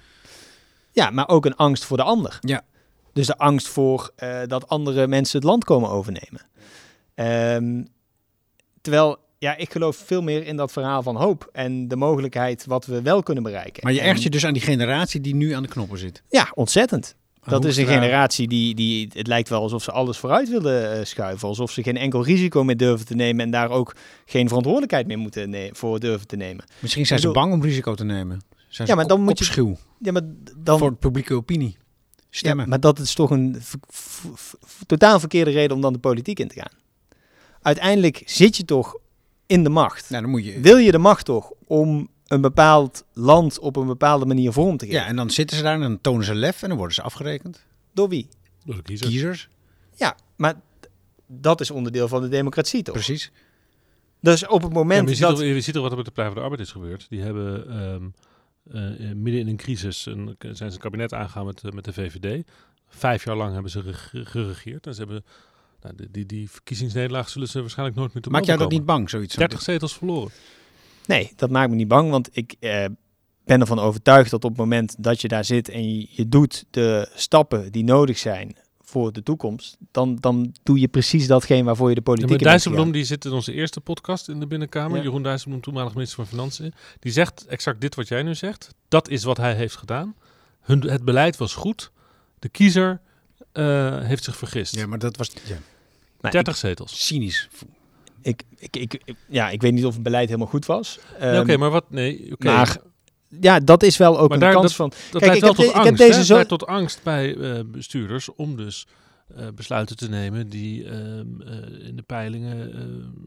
Ja, maar ook een angst voor de ander. Ja. Dus de angst voor eh, dat andere mensen het land komen overnemen. Ehm, terwijl, ja, ik geloof veel meer in dat verhaal van hoop en de mogelijkheid wat we wel kunnen bereiken. Maar je ergert je dus aan die generatie die nu aan de knoppen zit. Ja, ontzettend. Dat is een generatie die, die, het lijkt wel alsof ze alles vooruit willen eh, schuiven. Alsof ze geen enkel risico meer durven te nemen en daar ook geen verantwoordelijkheid meer moeten voor durven te nemen. Misschien zijn ze bang om risico te nemen. Zijn Ja, maar dan moet je- Ja, maar dan, voor de publieke opinie. Stemmen. Ja, maar dat is toch een totaal verkeerde reden om dan de politiek in te gaan. Uiteindelijk zit je toch in de macht. nou, dan moet je... Wil je de macht toch om een bepaald land op een bepaalde manier vorm te geven? Ja, en dan zitten ze daar en dan tonen ze lef en dan worden ze afgerekend. Door wie? Door de kiezers. Kiezers, Ja, maar dat is onderdeel van de democratie toch? precies. Dus op het moment je, ziet dat... toch, je ziet toch wat er met de Partij van de Arbeid is gebeurd. Die hebben ehm, eh, midden in een crisis een, zijn ze een kabinet aangegaan met, eh, met de VVD. Vijf jaar lang hebben ze gere- geregeerd. En ze hebben, nou, die, die, die verkiezingsnederlaag zullen ze waarschijnlijk nooit meer te Maak jou dat niet bang, zoiets? komen. 30 zetels verloren. Nee, dat maakt me niet bang, want ik eh, ben ervan overtuigd dat op het moment dat je daar zit en je, je doet de stappen die nodig zijn voor de toekomst, dan, dan doe je precies datgene waarvoor je de Ja, politiek maar in bent Dijsselbloem die zit in onze eerste podcast in de Binnenkamer. Ja. Jeroen Dijsselbloem, toenmalig minister van Financiën. Die zegt exact dit wat jij nu zegt. Dat is wat hij heeft gedaan. Hun, het beleid was goed. De kiezer eh, heeft zich vergist. Ja, maar dat was ja, Maar 30 zetels. cynisch. ik, ik, ik, ik- ja, ik weet niet of het beleid helemaal goed was. Ja, Ehm, Oké, maar wat? Nee, oké. maar ja, dat is wel ook Maar een daar- kans van. Dat Kijk, leidt ik wel heb tot heb angst. deze zo- leidt tot angst bij eh, bestuurders om dus eh, besluiten te nemen die ehm, eh, in de peilingen eh,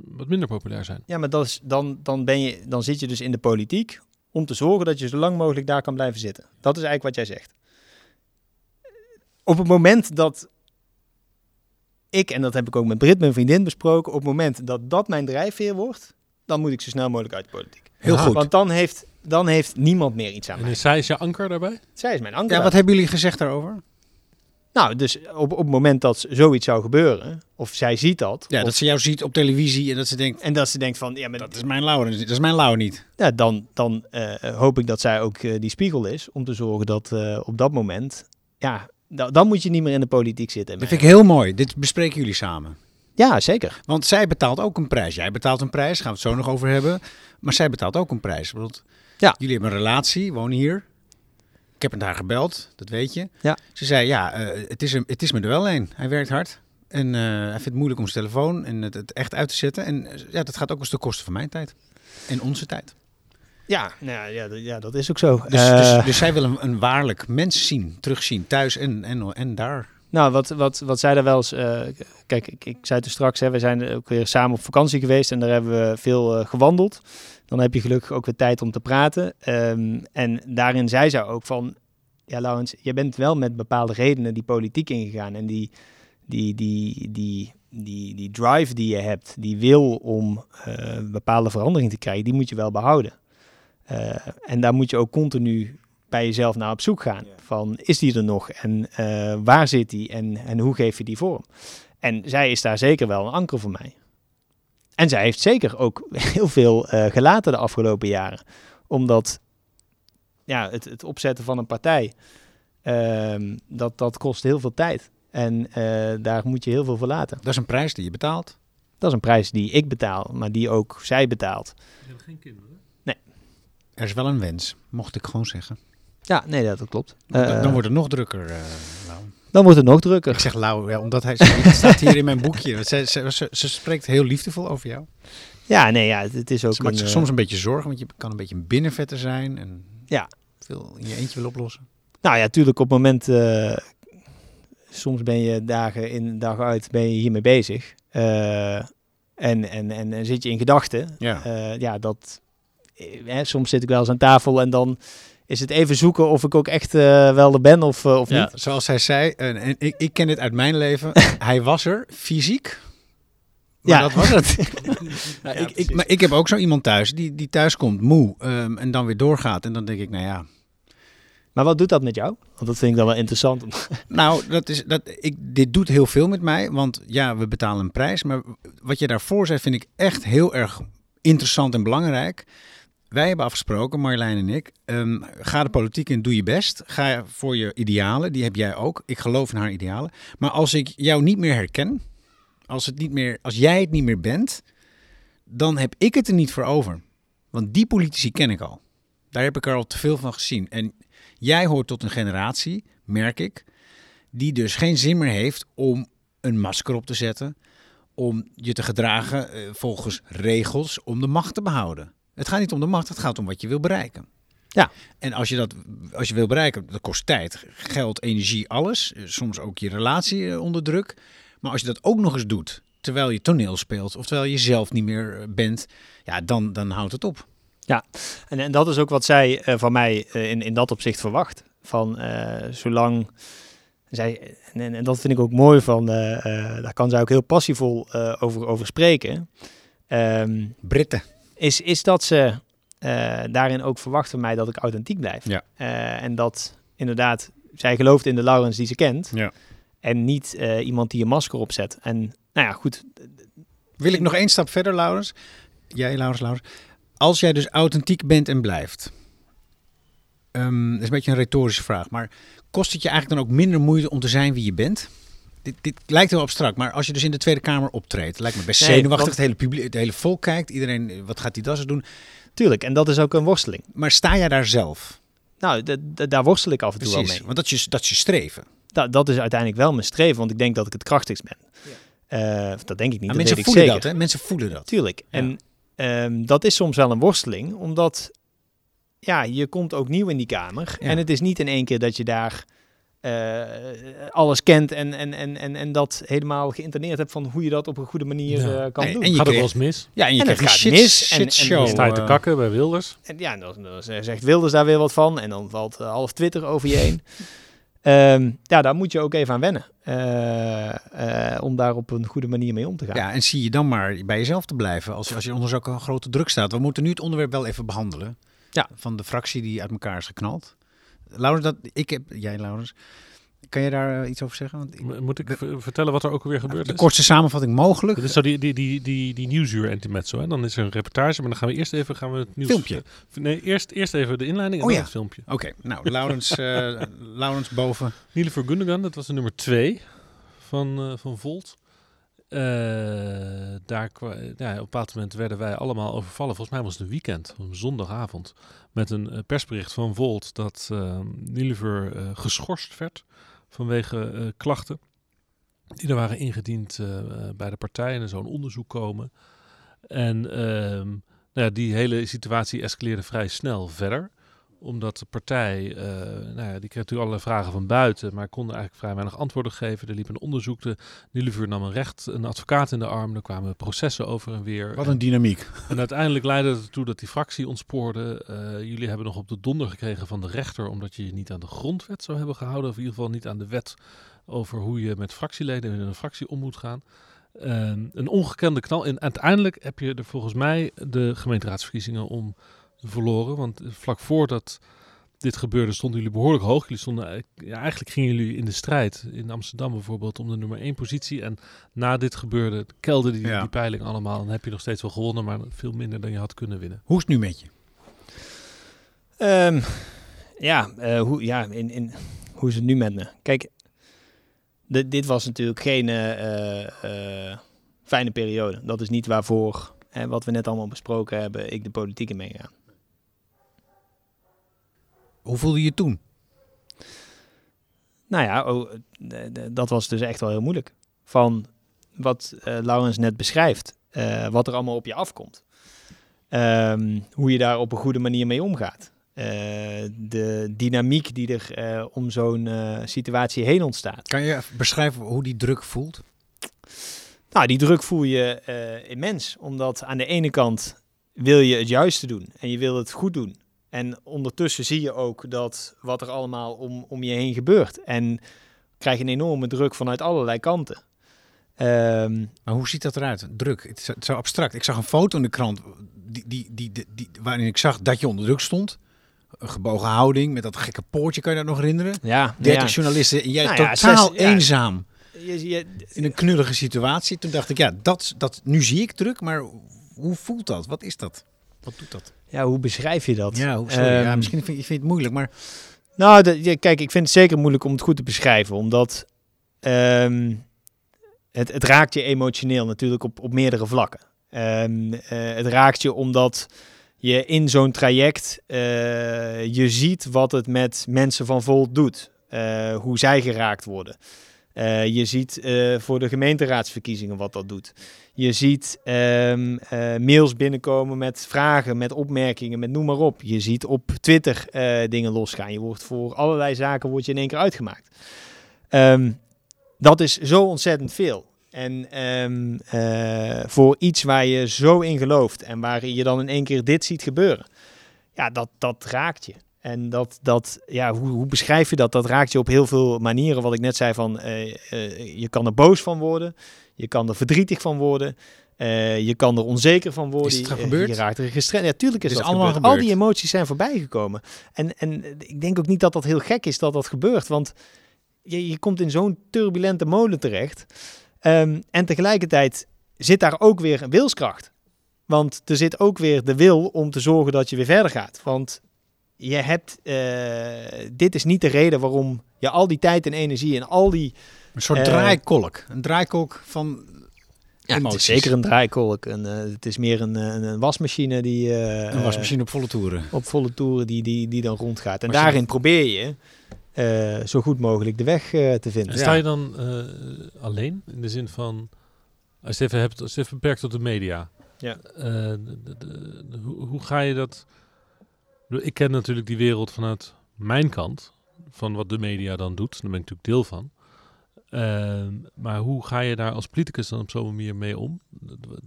wat minder populair zijn. Ja, maar dat is, dan, dan, ben je, dan zit je dus in de politiek om te zorgen dat je zo lang mogelijk daar kan blijven zitten. Dat is eigenlijk wat jij zegt. Op het moment dat ik, en dat heb ik ook met Brit, mijn vriendin, besproken, op het moment dat dat mijn drijfveer wordt, dan moet ik zo snel mogelijk uit de politiek. Heel Ja, goed. Want dan heeft, dan heeft niemand meer iets aan En mij. is zij is je anker daarbij? Zij is mijn anker. Ja, wat hebben jullie gezegd daarover? Nou, dus op, op het moment dat zoiets zou gebeuren, of zij ziet dat, Ja, of- dat ze jou ziet op televisie en dat ze denkt, en dat ze denkt van, ja, maar dat is mijn Lauw, dat is mijn Lauw niet. Ja, dan, dan eh, hoop ik dat zij ook eh, die spiegel is om te zorgen dat eh, op dat moment, ja, da- dan moet je niet meer in de politiek zitten. Dat vind ik heel mooi. Dit bespreken jullie samen. Ja, zeker. Want zij betaalt ook een prijs. Jij betaalt een prijs, gaan we het zo nog over hebben. Maar zij betaalt ook een prijs. Bedoel, Ja. Jullie hebben een relatie, wonen hier. Ik heb met haar gebeld, dat weet je. Ja. Ze zei, ja, eh, het, is hem, het is me er wel een. Hij werkt hard. En eh, hij vindt het moeilijk om zijn telefoon en het, het echt uit te zetten. En eh, ja, dat gaat ook eens ten koste van mijn tijd. En onze tijd. Ja, nou ja, ja, dat- is ook zo. Dus, Eh, dus, dus zij wil een, een waarlijk mens zien, terugzien, thuis en, en, en daar. Nou, wat, wat, wat zij daar wel eens... eh, kijk, ik, ik zei het er straks, hè, we zijn ook weer samen op vakantie geweest en daar hebben we veel eh, gewandeld. Dan heb je gelukkig ook weer tijd om te praten. Ehm, en daarin zei zij ook van... Ja, Laurens, je bent wel met bepaalde redenen die politiek ingegaan en die, die, die, die die, die drive die je hebt, die wil om eh, bepaalde verandering te krijgen, die moet je wel behouden. Eh, en daar moet je ook continu bij jezelf naar op zoek gaan. Van, is die er nog? En eh, waar zit die? En, en hoe geef je die vorm? En zij is daar zeker wel een anker voor mij. En zij heeft zeker ook heel veel eh, gelaten de afgelopen jaren. Omdat ja, het, het opzetten van een partij, ehm, dat, dat kost heel veel tijd. En eh, daar moet je heel veel voor laten. Dat is een prijs die je betaalt. Dat is een prijs die ik betaal, maar die ook zij betaalt. Je hebt geen kinderen. Er is wel een wens, mocht ik gewoon zeggen. Ja, nee, dat, dat klopt. Dan, Eh, dan wordt het nog drukker, eh Lau. dan wordt het nog drukker. Ik zeg Lau, ja, omdat hij staat hier in mijn boekje. Ze, ze, ze, ze spreekt heel liefdevol over jou. Ja, nee, ja, het, het is ook Ze maakt een, eh, soms een beetje zorgen, want je kan een beetje een binnenvetter zijn. En Ja. veel in je eentje wil oplossen. Nou ja, natuurlijk op het moment... soms ben je dagen in, dag uit, ben je hiermee bezig. En, en, en, en zit je in gedachten. Ja. Ja, dat... eh, hè, soms zit ik wel eens aan tafel en dan is het even zoeken of ik ook echt eh, wel er ben of, eh, of Ja, niet. zoals hij zei, en, en ik, ik ken dit uit mijn leven. hij was er, fysiek. Maar Ja. dat was het. Nou, Ja, ik, ik, precies. maar ik heb ook zo iemand thuis die, die thuis komt moe ehm, en dan weer doorgaat. En dan denk ik, nou ja, Maar wat doet dat met jou? Want dat vind ik dan wel interessant. Nou, dat is, dat, ik, dit doet heel veel met mij. Want ja, we betalen een prijs. Maar wat je daarvoor zei, vind ik echt heel erg interessant en belangrijk. Wij hebben afgesproken, Marjolein en ik. ehm, ga de politiek in, doe je best. Ga voor je idealen, die heb jij ook. Ik geloof in haar idealen. Maar als ik jou niet meer herken, als, het niet meer, als jij het niet meer bent, dan heb ik het er niet voor over. Want die politici ken ik al. Daar heb ik er al te veel van gezien. En jij hoort tot een generatie, merk ik, die dus geen zin meer heeft om een masker op te zetten, om je te gedragen eh, volgens regels, om de macht te behouden. Het gaat niet om de macht, het gaat om wat je wil bereiken. Ja. En als je dat als je wil bereiken, dat kost tijd, geld, energie, alles. Eh, Soms ook je relatie eh, onder druk. Maar als je dat ook nog eens doet, terwijl je toneel speelt, of terwijl je zelf niet meer eh, bent, ja, dan, dan houdt het op. En, en dat is ook wat zij van mij in, in dat opzicht verwacht. Van zolang zij, en, en dat vind ik ook mooi van, daar kan zij ook heel passievol over, over spreken. Ehm, Britten. Is, is dat ze eh, daarin ook verwacht van mij dat ik authentiek blijf. Ja. Eh, en dat inderdaad, zij gelooft in de Laurens die ze kent. Ja. En niet eh, iemand die een masker opzet. En nou ja, goed. Wil ik nog één stap verder, Laurens? Jij, Laurens, Laurens. Als jij dus authentiek bent en blijft. ehm, dat is een beetje een retorische vraag. Maar kost het je eigenlijk dan ook minder moeite om te zijn wie je bent? Dit, dit lijkt heel abstract, maar als je dus in de Tweede Kamer optreedt, lijkt me best Nee, zenuwachtig. want- Het hele publiek, het hele volk kijkt. Iedereen, eh, wat gaat die dassen doen? Tuurlijk, en dat is ook een worsteling. Maar sta jij daar zelf? Nou, daar worstel ik af en toe wel mee. want dat is, je, dat is je streven. Da- dat is uiteindelijk wel mijn streven, want ik denk dat ik het krachtigst ben. Eh, dat denk ik niet, Maar dat mensen weet ik voelen zeker. dat, hè? Mensen voelen dat. Tuurlijk. Ja. En ehm, dat is soms wel een worsteling, omdat ja, je komt ook nieuw in die kamer. Ja. En het is niet in één keer dat je daar eh, alles kent en, en, en, en, en dat helemaal geïnterneerd hebt van hoe je dat op een goede manier Ja. eh, kan doen. en je Gaat ook kreeg- wel eens mis. Ja, en je En krijgt gaat shit, mis en- en- shitshow. Dan sta je te eh, kakken bij Wilders. En ja, dan, dan zegt Wilders daar weer wat van en dan valt half Twitter over je heen. Ehm, ja, daar moet je ook even aan wennen. eh, eh, om daar op een goede manier mee om te gaan. Ja, en zie je dan maar bij jezelf te blijven als, als je onder zo'n grote druk staat. We moeten nu het onderwerp wel even behandelen. Ja. Van de fractie die uit elkaar is geknald. Laurens, dat, ik heb, jij Laurens, kan je daar eh, iets over zeggen? Want ik- Moet ik vertellen wat er ook alweer gebeurd de is? kortste samenvatting mogelijk. Dit is zo die, die, die, die, die nieuwsuur antimetzo. Hè? Dan is er een reportage, maar dan gaan we eerst even gaan we het nieuws... Filmpje. eh, Nee, eerst, eerst even de inleiding en Oh dan ja. het filmpje. Oké, nou, Laurens, eh, Laurens boven. Nielever Gundogan, dat was de nummer twee van, van Volt. Eh, daar ja, op een bepaald moment werden wij allemaal overvallen. Volgens mij was het een weekend, een zondagavond. Met een eh, persbericht van Volt dat uh, geschorst werd vanwege klachten. Die er waren ingediend bij de partij en er zou een onderzoek komen. En ehm, nou ja, die hele situatie escaleerde vrij snel verder omdat de partij, eh, nou ja, die kreeg natuurlijk allerlei vragen van buiten, maar kon eigenlijk vrij weinig antwoorden geven. Er liep een onderzoek, de Nilevuur nam een recht, een advocaat in de arm, er kwamen processen over en weer. Wat een dynamiek. En uiteindelijk leidde het ertoe dat die fractie ontspoorde. Eh, jullie hebben nog op de donder gekregen van de rechter, omdat je je niet aan de grondwet zou hebben gehouden, of in ieder geval niet aan de wet over hoe je met fractieleden in een fractie om moet gaan. Ehm, een ongekende knal. En uiteindelijk heb je er volgens mij de gemeenteraadsverkiezingen om verloren. Want vlak voordat dit gebeurde stonden jullie behoorlijk hoog. Jullie stonden, ja, eigenlijk gingen jullie in de strijd in Amsterdam bijvoorbeeld om de nummer 1 positie. En na dit gebeurde kelden die, Ja. die peiling allemaal. Dan heb je nog steeds wel gewonnen, maar veel minder dan je had kunnen winnen. Hoe is het nu met je? Ehm, ja, eh, hoe, ja in, in, hoe is het nu met me? Kijk, dit was natuurlijk geen eh, eh, fijne periode. Dat is niet waarvoor, hè, wat we net allemaal besproken hebben, ik de politiek in meegaan. Hoe voelde je je toen? Nou ja, oh, dat was dus echt wel heel moeilijk. Van wat eh Laurens net beschrijft, eh, wat er allemaal op je afkomt. Ehm, hoe je daar op een goede manier mee omgaat. Eh, de dynamiek die er eh, om zo'n eh, situatie heen ontstaat. Kan je even beschrijven hoe die druk voelt? Nou, die druk voel je eh, immens. Omdat aan de ene kant wil je het juiste doen en je wil het goed doen. En ondertussen zie je ook dat wat er allemaal om, om je heen gebeurt. En krijg je een enorme druk vanuit allerlei kanten. Ehm, Maar hoe ziet dat eruit? Druk. Het is het is zo abstract. Ik zag een foto in de krant die, die, die, die, waarin ik zag dat je onder druk stond. Een gebogen houding met dat gekke poortje, kan je dat nog herinneren? ja, 30 ja. journalisten en jij Nou ja, totaal zes- eenzaam Je, je, in een knullige situatie. Toen dacht ik, ja, dat, dat, nu zie ik druk, maar hoe voelt dat? Wat is dat? Wat doet dat? Ja, hoe beschrijf je dat? Ja, sorry, ja, Ehm, misschien vind je, vind je het moeilijk, maar Nou, de- ja, kijk, ik vind het zeker moeilijk om het goed te beschrijven, omdat ehm, het, het raakt je emotioneel natuurlijk op, op meerdere vlakken. Eh, het raakt je omdat je in zo'n traject eh, je ziet wat het met mensen van Volt doet, eh, hoe zij geraakt worden. Eh, je ziet eh, voor de gemeenteraadsverkiezingen wat dat doet. Je ziet ehm, eh, mails binnenkomen met vragen, met opmerkingen, met noem maar op. Je ziet op Twitter dingen losgaan. Je wordt voor allerlei zaken wordt je in één keer uitgemaakt. Ehm, dat is zo ontzettend veel. En ehm, eh, voor iets waar je zo in gelooft en waar je dan in één keer dit ziet gebeuren, ja, dat, dat raakt je. En dat, dat ja, hoe, hoe beschrijf je dat? Dat raakt je op heel veel manieren. Wat ik net zei van, eh, eh, je kan er boos van worden, je kan er verdrietig van worden, eh, je kan er onzeker van worden. Is het gebeurd? Je raakt er gestrest. Ja, tuurlijk is Het is dat allemaal gebeurd. Al die emoties zijn voorbij gekomen. En, en ik denk ook niet dat dat heel gek is dat dat gebeurt, want je, je komt in zo'n turbulente molen terecht. Ehm, en tegelijkertijd zit daar ook weer een wilskracht. Want er zit ook weer de wil om te zorgen dat je weer verder gaat. Want je hebt, eh, dit is niet de reden waarom je al die tijd en energie en al die... een soort Eh, draaikolk. Een draaikolk van Ja, het is zeker een draaikolk. En, eh, het is meer een, een, een wasmachine die... eh, Een wasmachine op volle toeren. op volle toeren die, die, die dan rondgaat. En daarin probeer je eh, zo goed mogelijk de weg eh, te vinden. En sta je dan eh, alleen? In de zin van, als je even hebt, als je even beperkt tot de media. Ja. Eh, de- de- de- de- hoe, hoe ga je dat... Ik bedoel, Ik ken natuurlijk die wereld vanuit mijn kant, van wat de media dan doet. Daar ben ik natuurlijk deel van. Ehm, maar hoe ga je daar als politicus dan op zo'n manier mee om? De, de,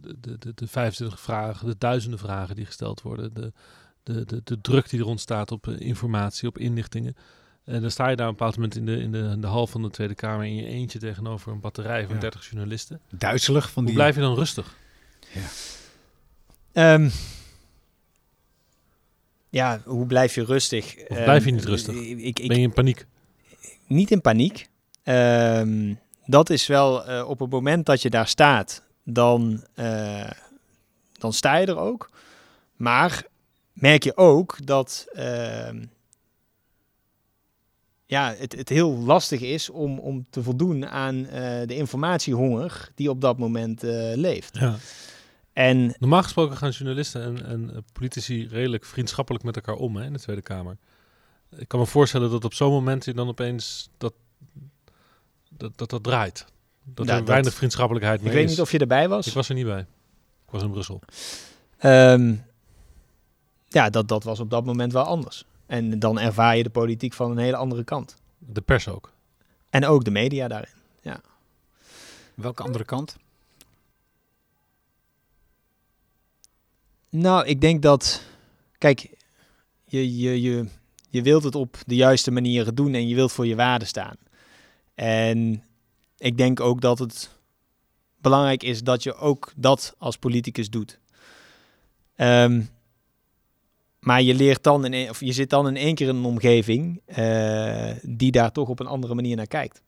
de, de, de, de 25 vragen, de duizenden vragen die gesteld worden, de, de, de, de druk die er ontstaat op eh, informatie, op inlichtingen. En dan sta je daar op een bepaald moment in de, in, de, in de hal van de Tweede Kamer in je eentje tegenover een batterij van Ja. 30 journalisten. Duizelig van Hoe die... blijf je dan rustig? Ehm, ja, hoe blijf je rustig? Of Ehm, blijf je niet rustig? Ik, ik, Ben je in paniek? niet in paniek. Ehm, dat is wel eh, op het moment dat je daar staat, dan, eh, dan sta je er ook. Maar merk je ook dat ehm, ja, het, het heel lastig is om, om te voldoen aan eh, de informatiehonger die op dat moment leeft. Ja. En Normaal gesproken gaan journalisten en, en politici redelijk vriendschappelijk met elkaar om hè, in de Tweede Kamer. Ik kan me voorstellen dat op zo'n moment je dan opeens dat dat, dat, dat draait. Dat Ja, er dat- weinig vriendschappelijkheid meer ik weet is. niet of je erbij was. Ik was er niet bij. Ik was in Brussel. Ehm, ja, dat, dat was op dat moment wel anders. En dan ervaar je de politiek van een hele andere kant. De pers ook. En ook de media daarin. Welke andere kant? Nou, ik denk dat. Kijk, je, je, je, je wilt het op de juiste manieren doen en je wilt voor je waarde staan. En ik denk ook dat het belangrijk is dat je ook dat als politicus doet. Ehm, maar je leert dan in, een- of je zit dan in één keer in een omgeving eh, die daar toch op een andere manier naar kijkt.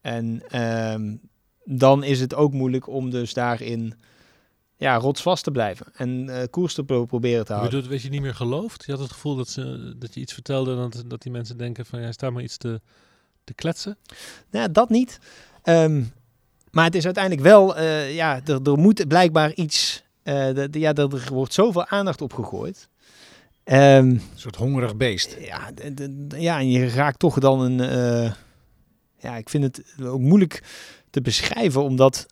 En ehm, dan is het ook moeilijk om dus daarin ja, rotsvast te blijven en eh, koers te pro- proberen te Je houden. bedoelt, weet je niet meer gelooft? Je had het gevoel dat, ze, dat je iets vertelde en dat, dat die mensen denken van, ja, sta maar iets te, te kletsen. Nou, dat niet. Ehm, maar het is uiteindelijk wel, eh, ja, er, er moet blijkbaar iets, eh, de, de- ja, er, er wordt zoveel aandacht op gegooid. Ehm, Een soort hongerig beest. ja, de- de- de- ja, en je raakt toch dan een, eh, ja, ik vind het ook moeilijk te beschrijven, omdat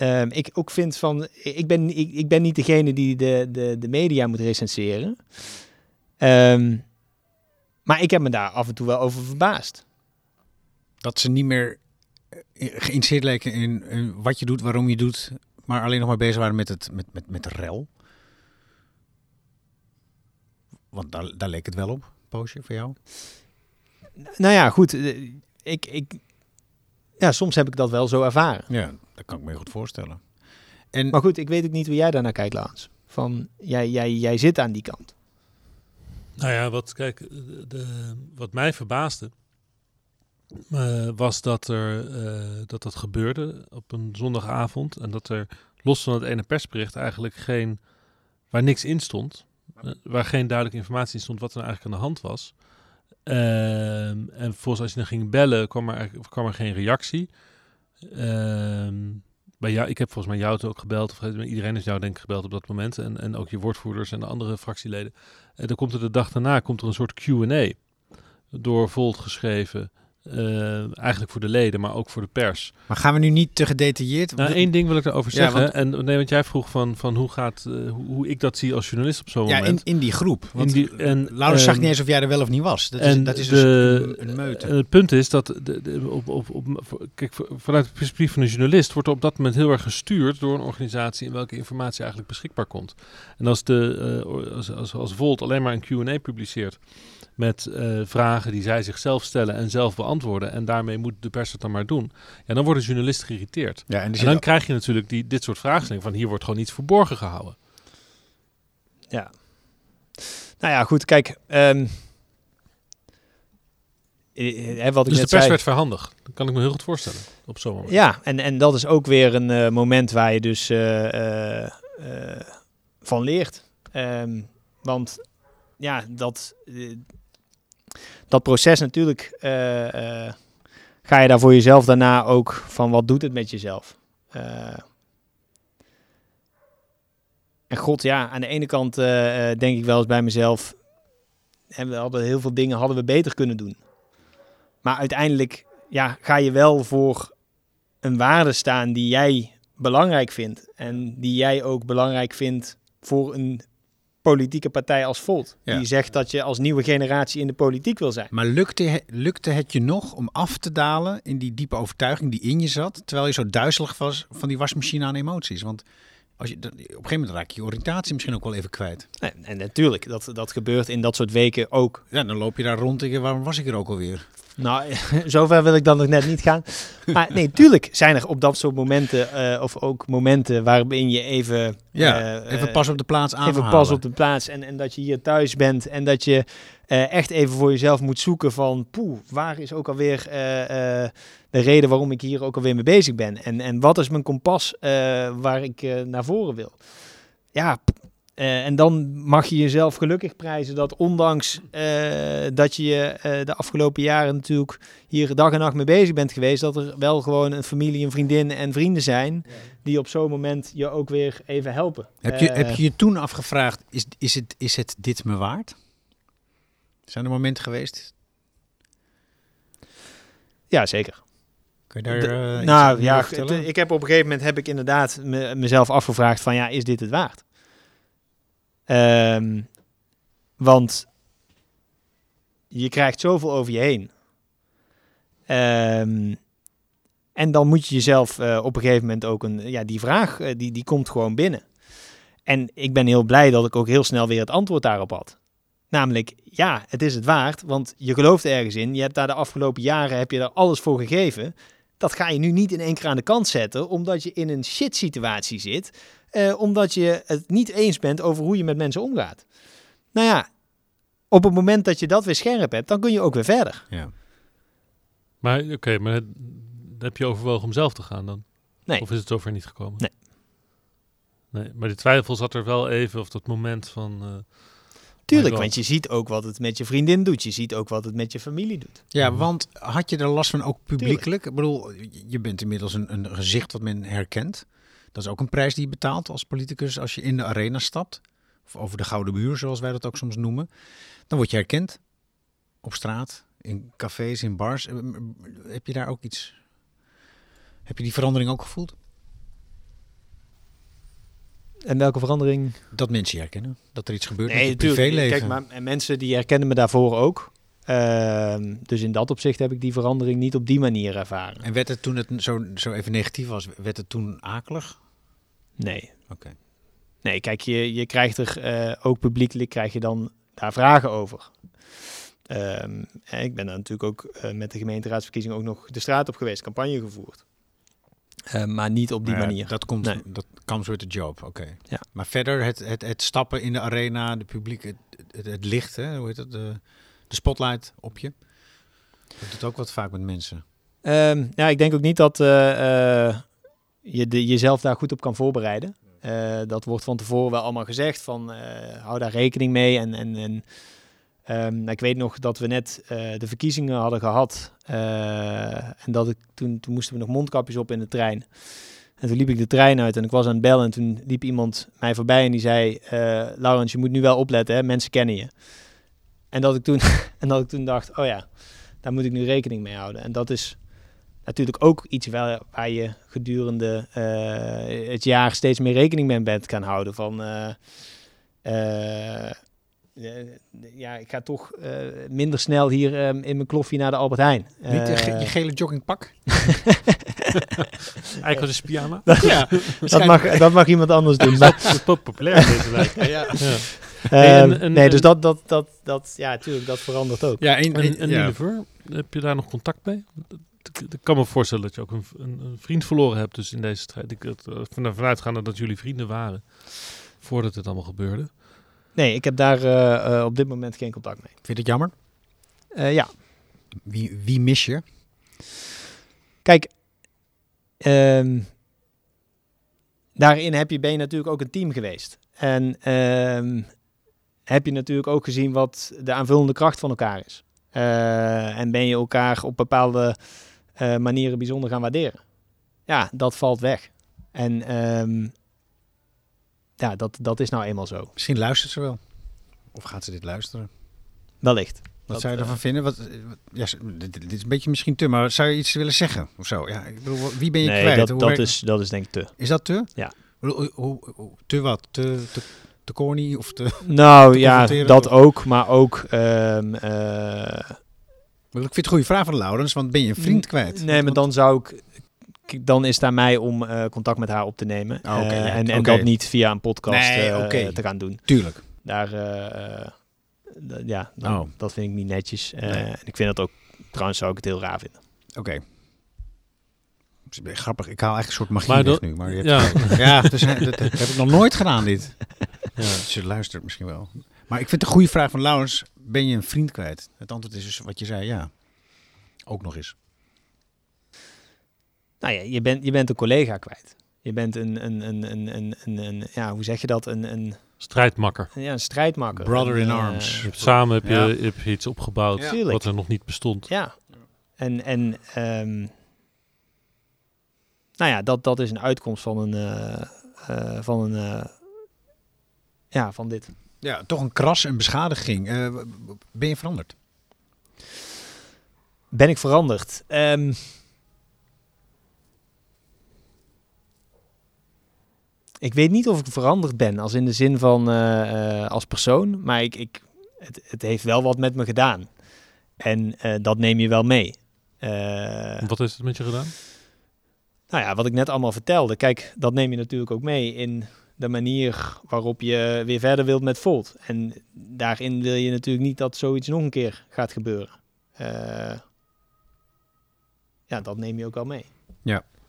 ehm, ik ook vind van, ik ben, ik, ik ben niet degene die de, de, de media moet recenseren. Ehm, maar ik heb me daar af en toe wel over verbaasd. Dat ze niet meer eh, geïnteresseerd leken in, in wat je doet, waarom je doet, maar alleen nog maar bezig waren met, het, met, met, met de rel. Want daar, daar leek het wel op, poosje voor jou. Nou ja, goed. eh, Ik, ik, ja, soms heb ik dat wel zo ervaren. Ja, dat kan ik me goed voorstellen. En Maar goed, ik weet ook niet hoe jij daarnaar kijkt, Laans. Van, jij, jij, jij zit aan die kant. Nou ja, wat, kijk, de, de- wat mij verbaasde eh, was dat, er, eh, dat dat gebeurde op een zondagavond en dat er los van het ene persbericht eigenlijk geen, waar niks in stond, eh, waar geen duidelijke informatie in stond wat er nou eigenlijk aan de hand was. Ehm, en volgens als je dan ging bellen, kwam er, kwam er geen reactie. Ehm, bij jou, ik heb volgens mij jou ook gebeld, of iedereen is jou denk ik gebeld op dat moment. En, en ook je woordvoerders en de andere fractieleden. En dan komt er de dag daarna komt er een soort Q&A door Volt geschreven. Eh, eigenlijk voor de leden, maar ook voor de pers. Maar gaan we nu niet te gedetailleerd? Nou, één ding wil ik erover Ja, zeggen. want- en nee, want jij vroeg van, van hoe, gaat, eh, hoe, hoe ik dat zie als journalist op zo'n ja, in, moment. in die groep. Want die- en, Laurens zag niet eens of jij er wel of niet was. Dat is, en dat is de- dus een, een meute. En het punt is dat de, de- op, op, op, kijk, vanuit het perspectief van een journalist wordt er op dat moment heel erg gestuurd door een organisatie in welke informatie eigenlijk beschikbaar komt. En als, de, eh, als, als, als Volt alleen maar een Q&A publiceert met eh, vragen die zij zichzelf stellen en zelf beantwoorden en daarmee moet de pers het dan maar doen, ja, dan worden journalisten geïrriteerd. ja, en dan krijg je natuurlijk die, dit soort vraagstellingen van hier wordt gewoon iets verborgen gehouden. Ja. Nou ja, goed, kijk. eh, eh, wat ik Dus de pers zei. werd verhandigd. Dat kan ik me heel goed voorstellen op zo'n moment. Ja, en, en dat is ook weer een moment waar je dus van leert. Ehm, want ja, dat, dat proces natuurlijk eh, eh, ga je daar voor jezelf daarna ook van wat doet het met jezelf. Eh, en god, ja, aan de ene kant denk ik wel eens bij mezelf, en we hadden heel veel dingen hadden we beter kunnen doen. Maar uiteindelijk ja, ga je wel voor een waarde staan die jij belangrijk vindt. En die jij ook belangrijk vindt voor een politieke partij als Volt. Ja. Die zegt dat je als nieuwe generatie in de politiek wil zijn. Maar lukte, lukte het je nog om af te dalen in die diepe overtuiging die in je zat, terwijl je zo duizelig was van die wasmachine aan emoties? Want als je, op een gegeven moment raak je je oriëntatie misschien ook wel even kwijt. En, en natuurlijk, dat, dat gebeurt in dat soort weken ook. Ja, dan loop je daar rond en waarom was ik er ook alweer? Nou, zover wil ik dan nog net niet gaan. Maar nee, tuurlijk zijn er op dat soort momenten, eh, of ook momenten waarbin je even... Ja, eh, even pas op de plaats aan. even pas op de plaats en, en dat je hier thuis bent en dat je eh, echt even voor jezelf moet zoeken van poeh, waar is ook alweer eh, eh, de reden waarom ik hier ook alweer mee bezig ben en, en wat is mijn kompas eh, waar ik eh, naar voren wil. Ja, eh, en dan mag je jezelf gelukkig prijzen dat ondanks eh, dat je eh, de afgelopen jaren natuurlijk hier dag en nacht mee bezig bent geweest, dat er wel gewoon een familie, een vriendin en vrienden zijn die op zo'n moment je ook weer even helpen. Heb je, heb je je toen afgevraagd, is, is, het, is het dit me waard? Zijn er momenten geweest? Ja, zeker. Kun je daar De- eh, nou ja, ik heb op een gegeven moment heb ik inderdaad me- mezelf afgevraagd van ja, is dit het waard? Ehm, want je krijgt zoveel over je heen. Ehm, en dan moet je jezelf eh, op een gegeven moment ook een, ja, die vraag, eh, die, die komt gewoon binnen. En ik ben heel blij dat ik ook heel snel weer het antwoord daarop had. Namelijk, ja, het is het waard, want je gelooft ergens in. Je hebt daar de afgelopen jaren heb je daar alles voor gegeven. Dat ga je nu niet in één keer aan de kant zetten, omdat je in een shit situatie zit, eh, omdat je het niet eens bent over hoe je met mensen omgaat. Nou ja, op het moment dat je dat weer scherp hebt, dan kun je ook weer verder. Ja. Maar oké, maar heb je overwogen om zelf te gaan dan? Nee. Of is het zover niet gekomen? Nee. Nee, maar die twijfel zat er wel even, of dat moment van... eh, Tuurlijk, want je ziet ook wat het met je vriendin doet. Je ziet ook wat het met je familie doet. Ja, Mhm. want had je er last van ook publiekelijk? Ik bedoel, je bent inmiddels een, een gezicht wat men herkent. Dat is ook een prijs die je betaalt als politicus als je in de arena stapt. Of over de Gouden Muur, zoals wij dat ook soms noemen. Dan word je herkend. Op straat, in cafés, in bars. Heb je daar ook iets... Heb je die verandering ook gevoeld? En welke verandering? Dat mensen je herkennen? Dat er iets gebeurt met Nee, je natuurlijk. privéleven? Kijk, maar en mensen die herkennen me daarvoor ook. Ehm, dus in dat opzicht heb ik die verandering niet op die manier ervaren. En werd het toen het zo, zo even negatief was, werd het toen akelig? Nee. Oké. Nee, kijk, je, je krijgt er eh, ook publiekelijk krijg je dan daar vragen over. Ehm, en ik ben dan natuurlijk ook eh, met de gemeenteraadsverkiezingen ook nog de straat op geweest, campagne gevoerd. Eh, maar niet op die ja, manier. Dat komt, Nee. dat comes with the job, oké. Ja. Maar verder het, het, het stappen in de arena, de publiek, het, het, het licht, hè, hoe heet dat, de, de spotlight op je. Dat doet ook wat vaak met mensen. Ehm, ja, ik denk ook niet dat eh, eh, je de, jezelf daar goed op kan voorbereiden. Dat wordt van tevoren wel allemaal gezegd van hou daar rekening mee. En, en, en ehm, ik weet nog dat we net eh, de verkiezingen hadden gehad. eh, en dat ik toen, toen moesten we nog mondkapjes op in de trein. En toen liep ik de trein uit en ik was aan het bellen. En toen liep iemand mij voorbij en die zei: eh Laurens, je moet nu wel opletten, hè? mensen kennen je. En dat, ik toen, en dat ik toen dacht: oh ja, daar moet ik nu rekening mee houden. En dat is natuurlijk ook iets waar, waar je gedurende het jaar steeds meer rekening mee bent gaan houden. Van eh, ja, ik ga toch eh, minder snel hier eh, in mijn kloffie naar de Albert Heijn. Niet ge- Eh, je gele joggingpak? Eigenlijk was het pyjama. ja, dat, mag, dat mag iemand anders doen. Maar, Dat is populair in deze wijk. ja. Ja. ehm, nee, dus dat, dat, dat, dat, ja, natuurlijk, dat verandert ook. Ja, en, En, en ja. Nilever, heb je daar nog contact mee? Ik, kan me voorstellen dat je ook een, een, een vriend verloren hebt dus in deze strijd. Ik het, vanuit uitgaande dat jullie vrienden waren voordat het allemaal gebeurde. Nee, ik heb daar eh, eh, op dit moment geen contact mee. Vind je het jammer? Eh, ja, Wie, wie mis je? Kijk, ehm, daarin heb je, ben je natuurlijk ook een team geweest. En ehm, heb je natuurlijk ook gezien wat de aanvullende kracht van elkaar is. En ben je elkaar op bepaalde manieren bijzonder gaan waarderen. Ja, dat valt weg. En ehm, ja, dat, dat is nou eenmaal zo. Misschien luistert ze wel. Of gaat ze dit luisteren? Wellicht. Wat Dat, zou je eh, ervan vinden? Wat, wat- ja, dit, dit is een beetje misschien te, maar zou je iets willen zeggen of zo? Ja, ik bedoel, wie ben je Nee, kwijt? dat, Hoe dat, werkt- is, dat is denk ik te. is dat te? Ja. Ik bedoel, Hoe, hoe- hoe- te wat? Te, te, te corny of te... Nou Te ja, dat of- ook. Maar ook... ehm, eh, Ik vind het een goede vraag van Laurens, want ben je een vriend kwijt? Nee, maar dan zou ik. Dan is het aan mij om eh, contact met haar op te nemen. Ah, oké, Eh, en en dat niet via een podcast Nee, eh, te gaan doen. Tuurlijk. Daar, ja, dan- Oh. dat vind ik niet netjes. Eh, Nee. En ik vind dat ook, trouwens zou ik het heel raar vinden. Oké. Het is Grappig, ik haal echt een soort magie Maar dat- nu. Maar je Ja, dus, dat, dat heb ik nog nooit gedaan, dit. ja. Ze luistert misschien wel. Maar ik vind een goede vraag van Laurens. Ben je een vriend kwijt? Het antwoord is dus wat je zei, ja. Ook nog eens. Nou ja, je bent, je bent een collega kwijt. Je bent een, een, een, een, een, een, een- ja, hoe zeg je dat? Een, een, strijdmakker. ja, een strijdmakker. Brother in eh, arms. Samen heb je, Ja. heb je iets opgebouwd Ja. Wat er nog niet bestond. Ja. En, en ehm, nou ja, dat, dat is een uitkomst van een, eh, eh, van een, ja, van dit. Ja, toch een kras en beschadiging. Eh, ben je veranderd? Ben ik veranderd? Ehm, ik weet niet of ik veranderd ben, als in de zin van eh, eh, als persoon, maar ik, ik, het, het heeft wel wat met me gedaan. En eh, dat neem je wel mee. Eh, Wat heeft het met je gedaan? Nou ja, wat ik net allemaal vertelde. Kijk, dat neem je natuurlijk ook mee in de manier waarop je weer verder wilt met Volt. En daarin wil je natuurlijk niet dat zoiets nog een keer gaat gebeuren. Eh, ja, dat neem je ook wel mee.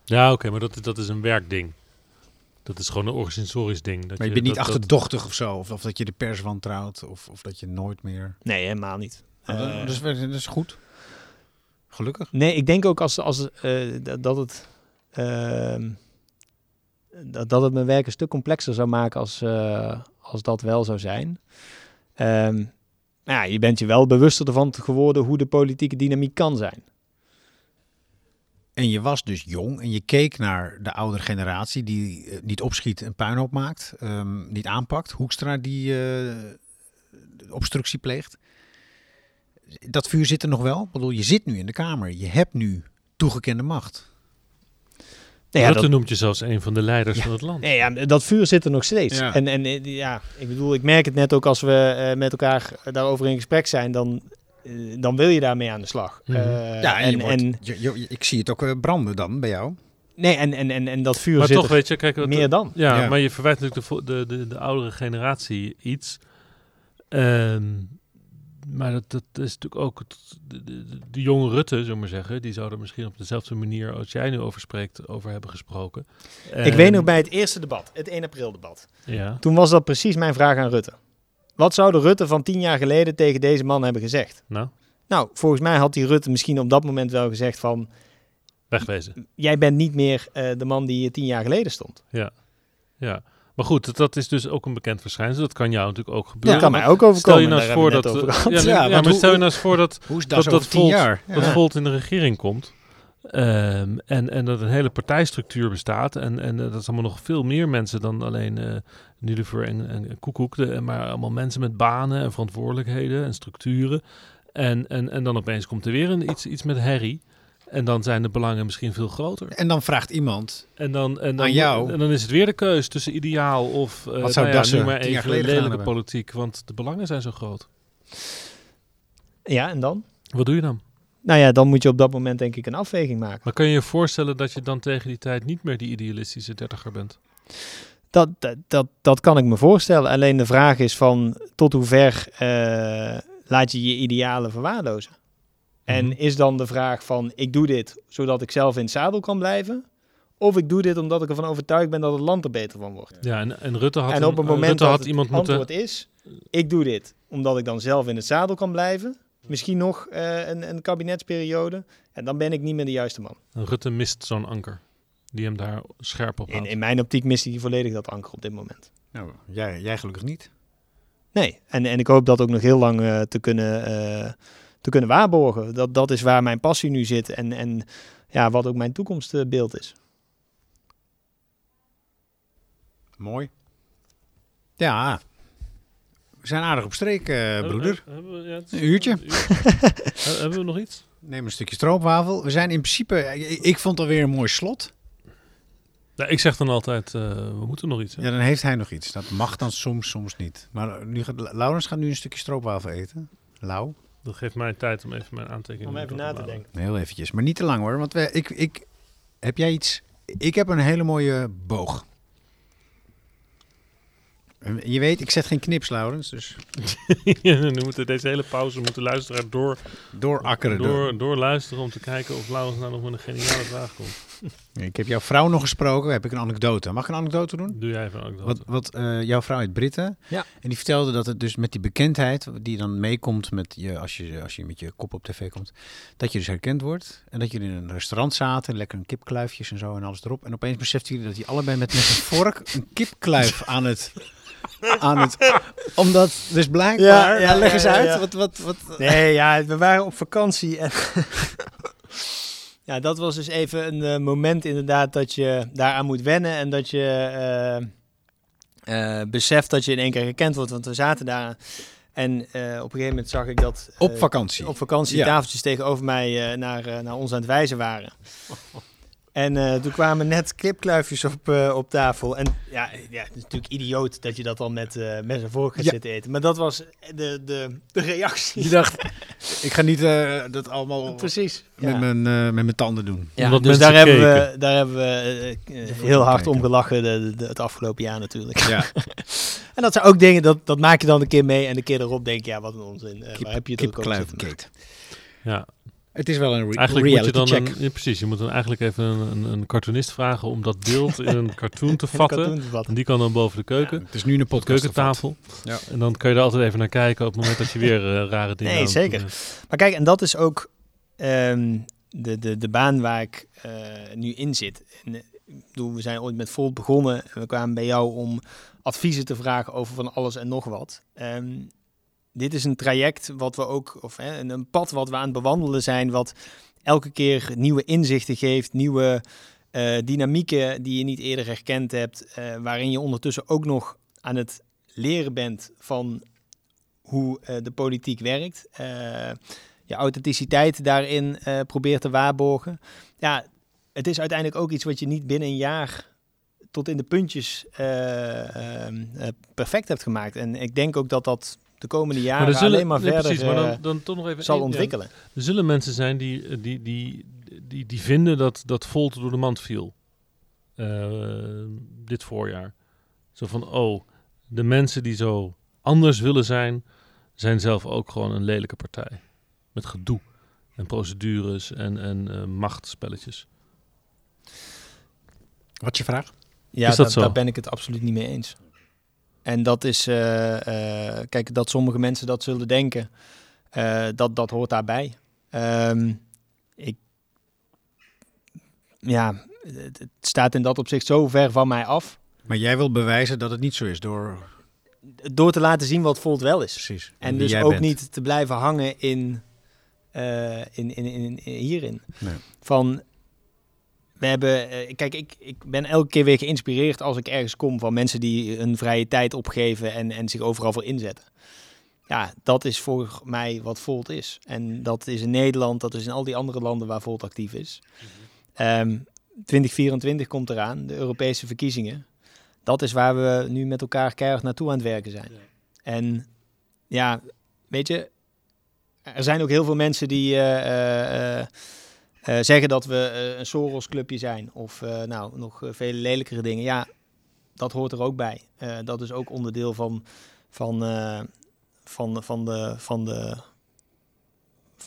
Ja, oké, maar dat, dat is een werkding. Dat is gewoon een organisatorisch ding. Dat Maar je bent niet dat- dat- achterdochtig of zo. Of, of dat je de pers wantrouwt. Of, of dat je nooit meer... Nee, helemaal niet. Nou, Eh, dat, is, dat is goed. Gelukkig. Nee, ik denk ook als, als, eh, dat- dat, het, ehm, dat, dat het mijn werk een stuk complexer zou maken als, eh, als dat wel zou zijn. Ehm, maar ja, je bent je wel bewuster ervan geworden hoe de politieke dynamiek kan zijn. En je was dus jong en je keek naar de oudere generatie die eh, niet opschiet en puinhoop maakt, ehm, niet aanpakt. Hoekstra die eh, obstructie pleegt. Dat vuur zit er nog wel. Ik bedoel, je zit nu in de Kamer. Je hebt nu toegekende macht. Nee, ja, Rutte dat, noemt je zelfs een van de leiders Ja. van het land. nee, ja, dat vuur zit er nog steeds. Ja. En, en eh, ja, ik bedoel, ik merk het net ook als we eh, met elkaar daarover in gesprek zijn, dan, dan wil je daarmee aan de slag. Mhm. Eh, ja, en, je en, wordt- en, je- je- ik zie het ook eh, branden dan bij jou. nee, en, en, en, en dat vuur Maar zit toch, er weet je, kijk, wat- meer dan. Ja, Ja. maar je verwijt natuurlijk de, de, de, de oudere generatie iets. Ehm, maar dat, dat is natuurlijk ook het- de, de, de, de jonge Rutte, zullen we maar zeggen. Die zou er misschien op dezelfde manier als jij nu over spreekt, over hebben gesproken. Ik En- weet nog bij het eerste debat, het 1 april debat. Ja, Toen was dat precies mijn vraag aan Rutte. Wat zou de Rutte van tien jaar geleden tegen deze man hebben gezegd? nou, Nou, volgens mij had die Rutte misschien op dat moment wel gezegd van... wegwezen. Jij bent niet meer eh, de man die tien jaar geleden stond. Ja. Maar goed, dat, dat is dus ook een bekend verschijnsel. Dat kan jou natuurlijk ook Dat gebeuren. kan mij Maar ook Stel overkomen. je nou eens voor dat... ja, Ja, ja, maar hoe- stel je nou eens voor dat Hoe is dat, dat, tien Volt, jaar? dat Volt in de regering komt. Ehm, en, en dat een hele partijstructuur bestaat. En, en eh, dat is allemaal nog veel meer mensen dan alleen eh Nilufer en, en Koekoek. De, maar allemaal mensen met banen en verantwoordelijkheden en structuren. En, en, en dan opeens komt er weer een, iets, iets met herrie. En dan zijn de belangen misschien veel groter. En dan vraagt iemand, En dan, en dan, Aan jou? En dan is het weer de keus tussen ideaal of uh, Wat zou nou ja, Dassen nu maar even lelijke politiek. Want de belangen zijn zo groot. Ja, en dan? Wat doe je dan? Nou ja, dan moet je op dat moment denk ik een afweging maken. Maar kan je je voorstellen dat je dan tegen die tijd niet meer die idealistische dertiger bent? Dat, dat, dat, dat kan ik me voorstellen. Alleen de vraag is van tot hoe ver eh, laat je je idealen verwaarlozen? En Mhm. is dan de vraag van ik doe dit zodat ik zelf in het zadel kan blijven? Of ik doe dit omdat ik ervan overtuigd ben dat het land er beter van wordt? Ja, en, en Rutte had, en op een- het moment Rutte dat had het iemand moeten... antwoord is, ik doe dit omdat ik dan zelf in het zadel kan blijven. Misschien nog eh, een, een kabinetsperiode. En dan ben ik niet meer de juiste man. Rutte mist zo'n anker. Die hem daar scherp op In, houdt. in mijn optiek mist hij volledig dat anker op dit moment. nou, jij, jij gelukkig niet. Nee, en, en ik hoop dat ook nog heel lang eh, te, kunnen, eh, te kunnen waarborgen. Dat, dat is waar mijn passie nu zit en, en ja, wat ook mijn toekomstbeeld is. Mooi. Ja, we zijn aardig op streek, eh, broeder. Eh, hebben we- ja, is- Een uurtje. Eh, hebben we nog iets? Neem een stukje stroopwafel. We zijn in principe, ik, ik vond alweer een mooi slot. Ja, ik zeg dan altijd, eh, we moeten nog iets. hè? Ja, dan heeft hij nog iets. Dat mag dan soms, soms niet. Maar eh, nu gaat, Laurens gaat nu een stukje stroopwafel eten. Lau. Dat geeft mij tijd om even mijn aantekeningen Om even na te denken. Heel eventjes, maar niet te lang hoor. Want we, ik, ik, heb jij iets? Ik heb een hele mooie boog. Je weet, ik zet geen knips, Laurens. Dus nu moeten deze hele pauze moeten luisteren door, doorakkeren. door. door, door luisteren om te kijken of Laurens nou nog met een geniale vraag komt. Ik heb jouw vrouw nog gesproken. Heb ik een anekdote. Mag ik een anekdote doen? Doe jij even ook dat. Wat, wat eh, jouw vrouw heet Britte. Ja. En die vertelde dat het dus met die bekendheid die dan meekomt met je als, je als je met je kop op tv komt, dat je dus herkend wordt. En dat jullie in een restaurant zaten, lekker een kipkluifjes en zo en alles erop. En opeens beseften jullie dat die allebei met, met een vork een kipkluif aan het... Aan het omdat, dus blijkbaar, Ja, ja, leg eens ja, uit, ja. wat, wat, wat, Nee, ja, we waren op vakantie en ja, dat was dus even een eh, moment inderdaad dat je daaraan moet wennen en dat je eh, eh, beseft dat je in één keer gekend wordt. Want we zaten daar en op een gegeven moment zag ik dat op vakantie. op vakantie Ja. tafeltjes tegenover mij naar, naar ons aan het wijzen waren. En eh, toen kwamen net kipkluifjes op, eh, op tafel. En ja, ja, het is natuurlijk idioot dat je dat dan met, eh met zijn vork gaat Ja. zitten eten. Maar dat was de, de, de reactie. Je dacht, ik ga niet eh, dat allemaal Precies. met, Ja. mijn, eh, met mijn tanden doen. Ja, Omdat dus mensen daar hebben, we, daar hebben we heel hard kijken. om gelachen de, de- het afgelopen jaar natuurlijk. Ja, En dat zijn ook dingen, dat, dat maak je dan een keer mee. En de keer erop denk je, ja, wat een onzin. Eh, waar heb je het ook over. Ja. Het is wel een re- Eigenlijk moet je dan check. een, ja, precies, je moet dan eigenlijk even een, een, een cartoonist vragen om dat beeld in een cartoon te vatten. En die kan dan boven de keuken, Ja, het is nu een podcast. keukentafel. Ja. En dan kun je er altijd even naar kijken op het moment dat je weer eh, rare dingen Nee, zeker. Maar kijk, en dat is ook ehm, de, de, de baan waar ik eh, nu in zit. En, eh, ik bedoel, we zijn ooit met Volt begonnen. En we kwamen bij jou om adviezen te vragen over van alles en nog wat. Ehm, dit is een traject wat we ook, of hè, een, pad wat we aan het bewandelen zijn, wat elke keer nieuwe inzichten geeft, nieuwe eh, dynamieken die je niet eerder herkend hebt, eh, waarin je ondertussen ook nog aan het leren bent van hoe eh, de politiek werkt. je authenticiteit daarin probeert te waarborgen. Ja, het is uiteindelijk ook iets wat je niet binnen een jaar tot in de puntjes perfect hebt gemaakt. En ik denk ook dat dat de komende jaren er zullen- alleen maar nee, verder precies, maar eh, dan, dan toch nog even zal één- ja. ontwikkelen. Er zullen mensen zijn die, eh, die, die, die, die vinden dat, dat Volt door de mand viel. eh, dit voorjaar. Zo van, oh, de mensen die zo anders willen zijn, zijn zelf ook gewoon een lelijke partij. Met gedoe en procedures en, en eh, machtsspelletjes. Wat is je vraag? Ja, Is dat zo? daar ben ik het absoluut niet mee eens. En dat is, eh, eh, kijk, dat sommige mensen dat zullen denken, eh, dat, dat hoort daarbij. Ehm, ik, ja, het, het staat in dat opzicht zo ver van mij af. Maar jij wil bewijzen dat het niet zo is door... Door te laten zien wat Volt wel is. Precies. En dus ook bent. niet te blijven hangen in, in, in, in, in- hierin. Nee. Van, we hebben, eh, kijk, ik, ik ben elke keer weer geïnspireerd als ik ergens kom van mensen die hun vrije tijd opgeven en, en zich overal voor inzetten. Ja, dat is voor mij wat Volt is. En dat is in Nederland, dat is in al die andere landen waar Volt actief is. Ehm, 2024 komt eraan, de Europese verkiezingen. Dat is waar we nu met elkaar keihard naartoe aan het werken zijn. En ja, weet je, er zijn ook heel veel mensen die eh, eh, eh, zeggen dat we eh, een Soros-clubje zijn. Of eh, nou, nog vele lelijkere dingen. Ja, dat hoort er ook bij. Dat is ook onderdeel van, van, van, van, de, van, de,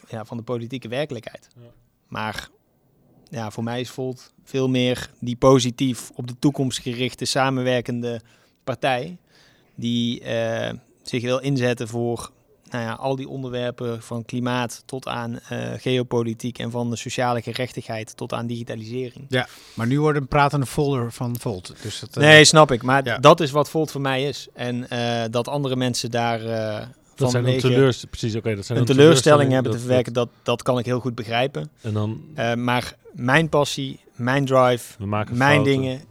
ja, van de politieke werkelijkheid. Ja. Maar ja, voor mij is Volt veel meer die positief op de toekomst gerichte samenwerkende partij. Die zich wil inzetten voor nou ja, al die onderwerpen van klimaat tot aan eh, geopolitiek en van de sociale gerechtigheid tot aan digitalisering. Maar nu wordt een pratende folder van Volt. Dus dat, eh, Nee, snap ik. Maar ja. dat is wat Volt voor mij is. En eh, dat andere mensen daar eh Dat zijn teleurs, precies, oké. dat zijn een teleurstelling hebben te verwerken, dat, dat kan ik heel goed begrijpen. En dan, Eh, maar mijn passie, mijn drive, mijn fouten. dingen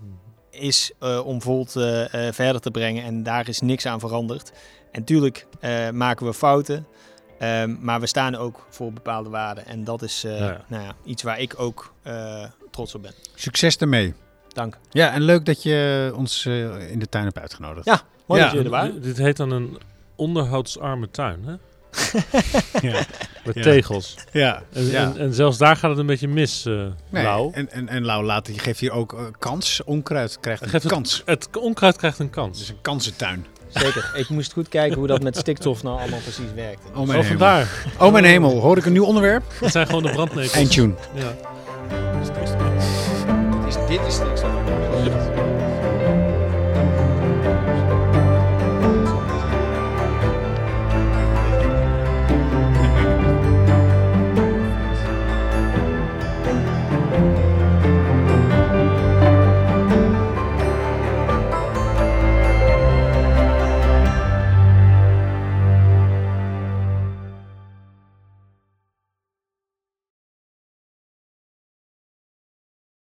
is eh, om Volt verder te brengen. En daar is niks aan veranderd. En tuurlijk eh, maken we fouten. ehm, maar we staan ook voor bepaalde waarden. En dat is eh, Ja. Nou ja, iets waar ik ook eh, trots op ben. Succes ermee. Dank. Ja, en leuk dat je ons eh, in de tuin hebt uitgenodigd. Ja, mooi Ja. dat jullie er waren. Dit- heet dan een onderhoudsarme tuin, hè? ja. Met Ja. tegels. ja. En, ja. en, en zelfs daar gaat het een beetje mis, eh Nee, Lau. En, en, en Lau laat, je geeft hier ook kans. Onkruid krijgt een Geeft het- kans. Het onkruid krijgt een Het kans. is een kansentuin. Zeker. Ik moest goed kijken hoe dat met stikstof nou allemaal precies werkte. Oh mijn hemel. vandaar. Oh mijn hemel, hoor ik een nieuw onderwerp? Het zijn gewoon de brandnetels. Eindtune. Ja. Dit is, dit is stikstof.